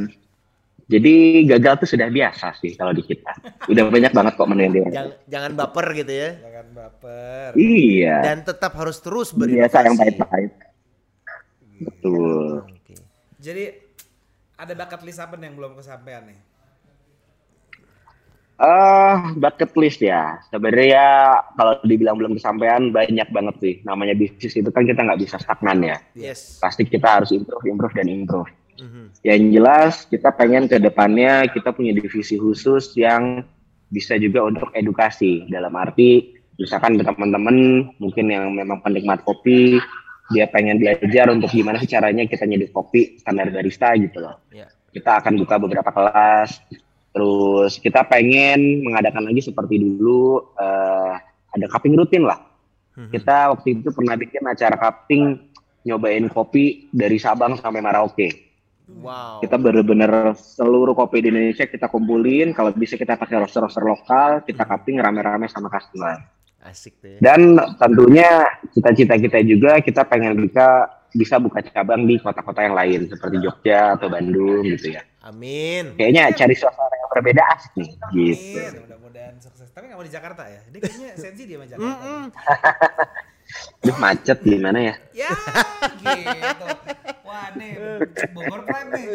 Jadi gagal tuh sudah biasa sih kalau di kita. Udah banyak banget kok menu yang di jangan, jangan baper gitu ya. Jangan baper. Iya. Dan tetap harus terus biasa berinovasi. yang pahit-pahit. Betul. Oke. Jadi ada bakat list apa nih yang belum kesampaian nih? Eh, bucket list ya. Sebenarnya kalau dibilang belum kesampaian banyak banget sih. Namanya bisnis itu kan kita nggak bisa stagnan ya. Yes. Pasti kita harus improve, improve dan improve. Mhm. Yang jelas kita pengen ke depannya kita punya divisi khusus yang bisa juga untuk edukasi. Dalam arti misalkan teman-teman mungkin yang memang penikmat kopi, dia pengen belajar untuk gimana sih caranya kita nyedih kopi standar barista gitu loh. Ya. kita akan buka beberapa kelas terus kita pengen mengadakan lagi seperti dulu eh, ada cupping rutin lah Mhm. kita waktu itu pernah bikin acara cupping nyobain kopi dari Sabang sampai Merauke Wow. kita bener-bener seluruh kopi di Indonesia kita kumpulin kalau bisa kita pakai roster-roster lokal kita cupping rame-rame sama customer Asik tuh ya. dan tentunya cita-cita kita juga kita pengen bisa bisa buka cabang di kota-kota yang lain seperti Jogja atau Bandung gitu ya Amin. kayaknya cari suasana yang berbeda asik nih gitu. Amin. Mudah-mudahan sukses. Tapi nggak mau di Jakarta ya? Dia kayaknya sensi dia sama Jakarta. Mm-mm. Duh, macet gimana ya? Ya, gitu. Wah, nih Bogor Pride nih.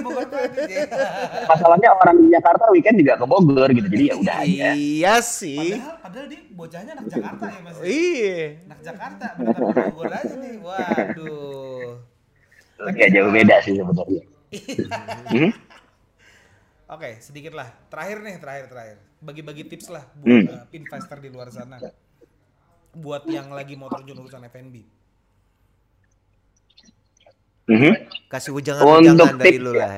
Bogor Pride nih. Masalahnya orang di Jakarta weekend juga ke Bogor gitu, jadi ya udah aja. Iya sih. Padahal, padahal dia bocahnya anak Jakarta ya Mas. Iya. Anak Jakarta, bentar ke Bogor aja nih. Waduh. Gak jauh beda sih sebenarnya. Hmm? Oke, sedikit lah. Terakhir nih, terakhir terakhir. Bagi-bagi tips lah buat Hmm. uh, investor di luar sana. Buat yang lagi mau terjun urusan F&B. Mhm. Kasih ujangan-ujangan Untuk dari lu ya. lah.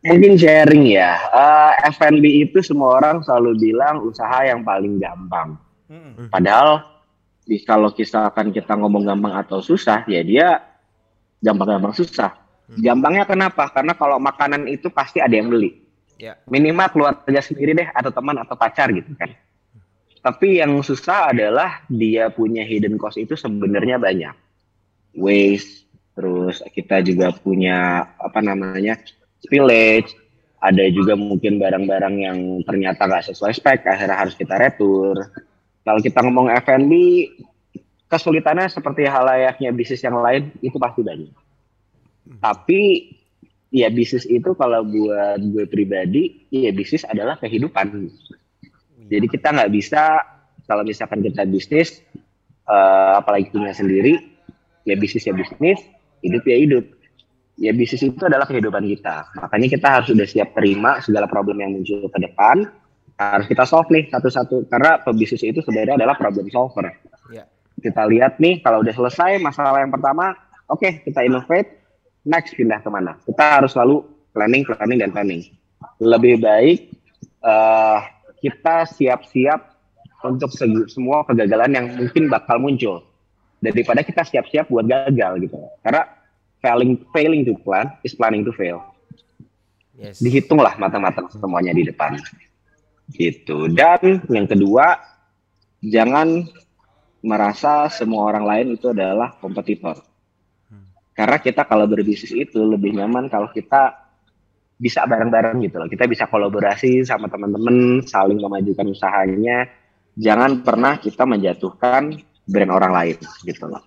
Mungkin sharing ya. Eh, F&B itu semua orang selalu bilang usaha yang paling gampang. Mm-mm. Padahal di, kalau misalkan kita ngomong gampang atau susah, ya dia gampang-gampang susah. Gampangnya kenapa? Karena kalau makanan itu pasti ada yang beli. Ya. Minimal keluarga sendiri deh, atau teman atau pacar gitu kan. Tapi yang susah adalah dia punya hidden cost itu sebenarnya banyak. Waste, terus kita juga punya apa namanya spillage, ada juga mungkin barang-barang yang ternyata nggak sesuai spek, akhirnya harus kita retur. Kalau kita ngomong F&B, kesulitannya seperti hal layaknya bisnis yang lain itu pasti banyak. Tapi ya bisnis itu kalau buat gue pribadi, ya bisnis adalah kehidupan. Jadi kita nggak bisa kalau misalkan kita bisnis, eh, apalagi punya sendiri, ya bisnis ya bisnis, hidup ya hidup. Ya bisnis itu adalah kehidupan kita. Makanya kita harus sudah siap terima segala problem yang muncul ke depan. Harus kita solve nih satu-satu. Karena pebisnis itu sebenarnya adalah problem solver. Ya. Kita lihat nih kalau udah selesai masalah yang pertama, oke kita innovate, next pindah ke mana. Kita harus selalu planning, planning, dan planning. Lebih baik eh, kita siap-siap untuk semua kegagalan yang mungkin bakal muncul daripada kita siap-siap buat gagal gitu. Karena failing failing to plan is planning to fail. Yes. Dihitunglah matang-matang semuanya di depan. Gitu. Dan yang kedua, jangan merasa semua orang lain itu adalah kompetitor. Karena kita kalau berbisnis itu lebih nyaman kalau kita bisa bareng-bareng gitu loh. Kita bisa kolaborasi sama teman-teman, saling memajukan usahanya. Jangan pernah kita menjatuhkan brand orang lain gitu loh.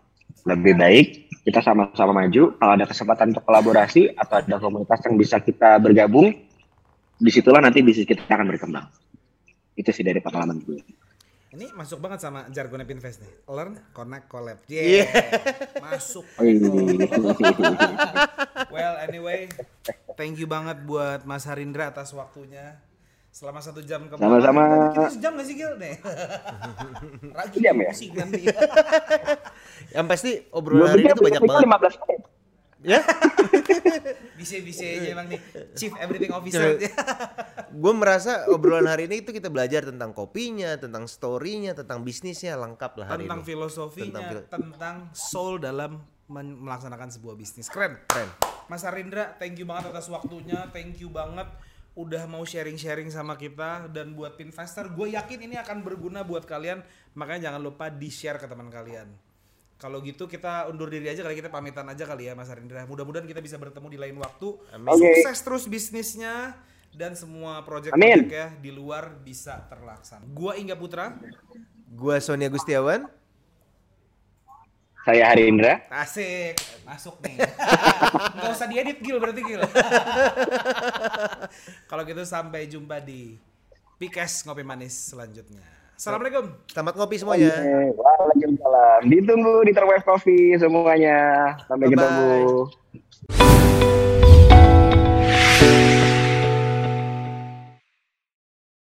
Lebih baik kita sama-sama maju. Kalau ada kesempatan untuk kolaborasi atau ada komunitas yang bisa kita bergabung, di situlah nanti bisnis kita akan berkembang. Itu sih dari pengalaman gue. Ini masuk banget sama jargonnya Pinvest nih. Learn, connect, collab. Yeah. Masuk. well, anyway, thank you banget buat Mas Harindra atas waktunya. Selama satu jam kemarin. Sama-sama. Kita sejam gak sih Gil? Nih. Lagi Sejam ya? pusing nanti. Yang pasti obrolan hari ini jam tuh banyak banget. 15 menit. Ya, Bisa-bisa aja emang nih. Chief Everything Officer. gue merasa obrolan hari ini itu kita belajar tentang kopinya, tentang story-nya, tentang bisnisnya lengkap lah hari tentang ini. filosofinya, Tentang tentang, fil- soul dalam melaksanakan sebuah bisnis. Keren. Keren. Mas Arindra, thank you banget atas waktunya, thank you banget udah mau sharing-sharing sama kita dan buat Pinvestor, gue yakin ini akan berguna buat kalian, makanya jangan lupa di-share ke teman kalian. Kalau gitu kita undur diri aja kali kita pamitan aja kali ya Mas Arindra. Mudah-mudahan kita bisa bertemu di lain waktu. Oke. Sukses terus bisnisnya dan semua project-project ya di luar bisa terlaksana. Gua Ingga Putra. Gua Sonia Gustiawan. Saya Harindra. Asik, masuk nih. Nggak usah diedit Gil berarti Gil. Kalau gitu sampai jumpa di Pikes Ngopi Manis selanjutnya. Assalamualaikum. Selamat ngopi semuanya. Oke, Waalaikumsalam. Ditunggu di Terwave Coffee semuanya. Sampai Bye-bye. ketemu.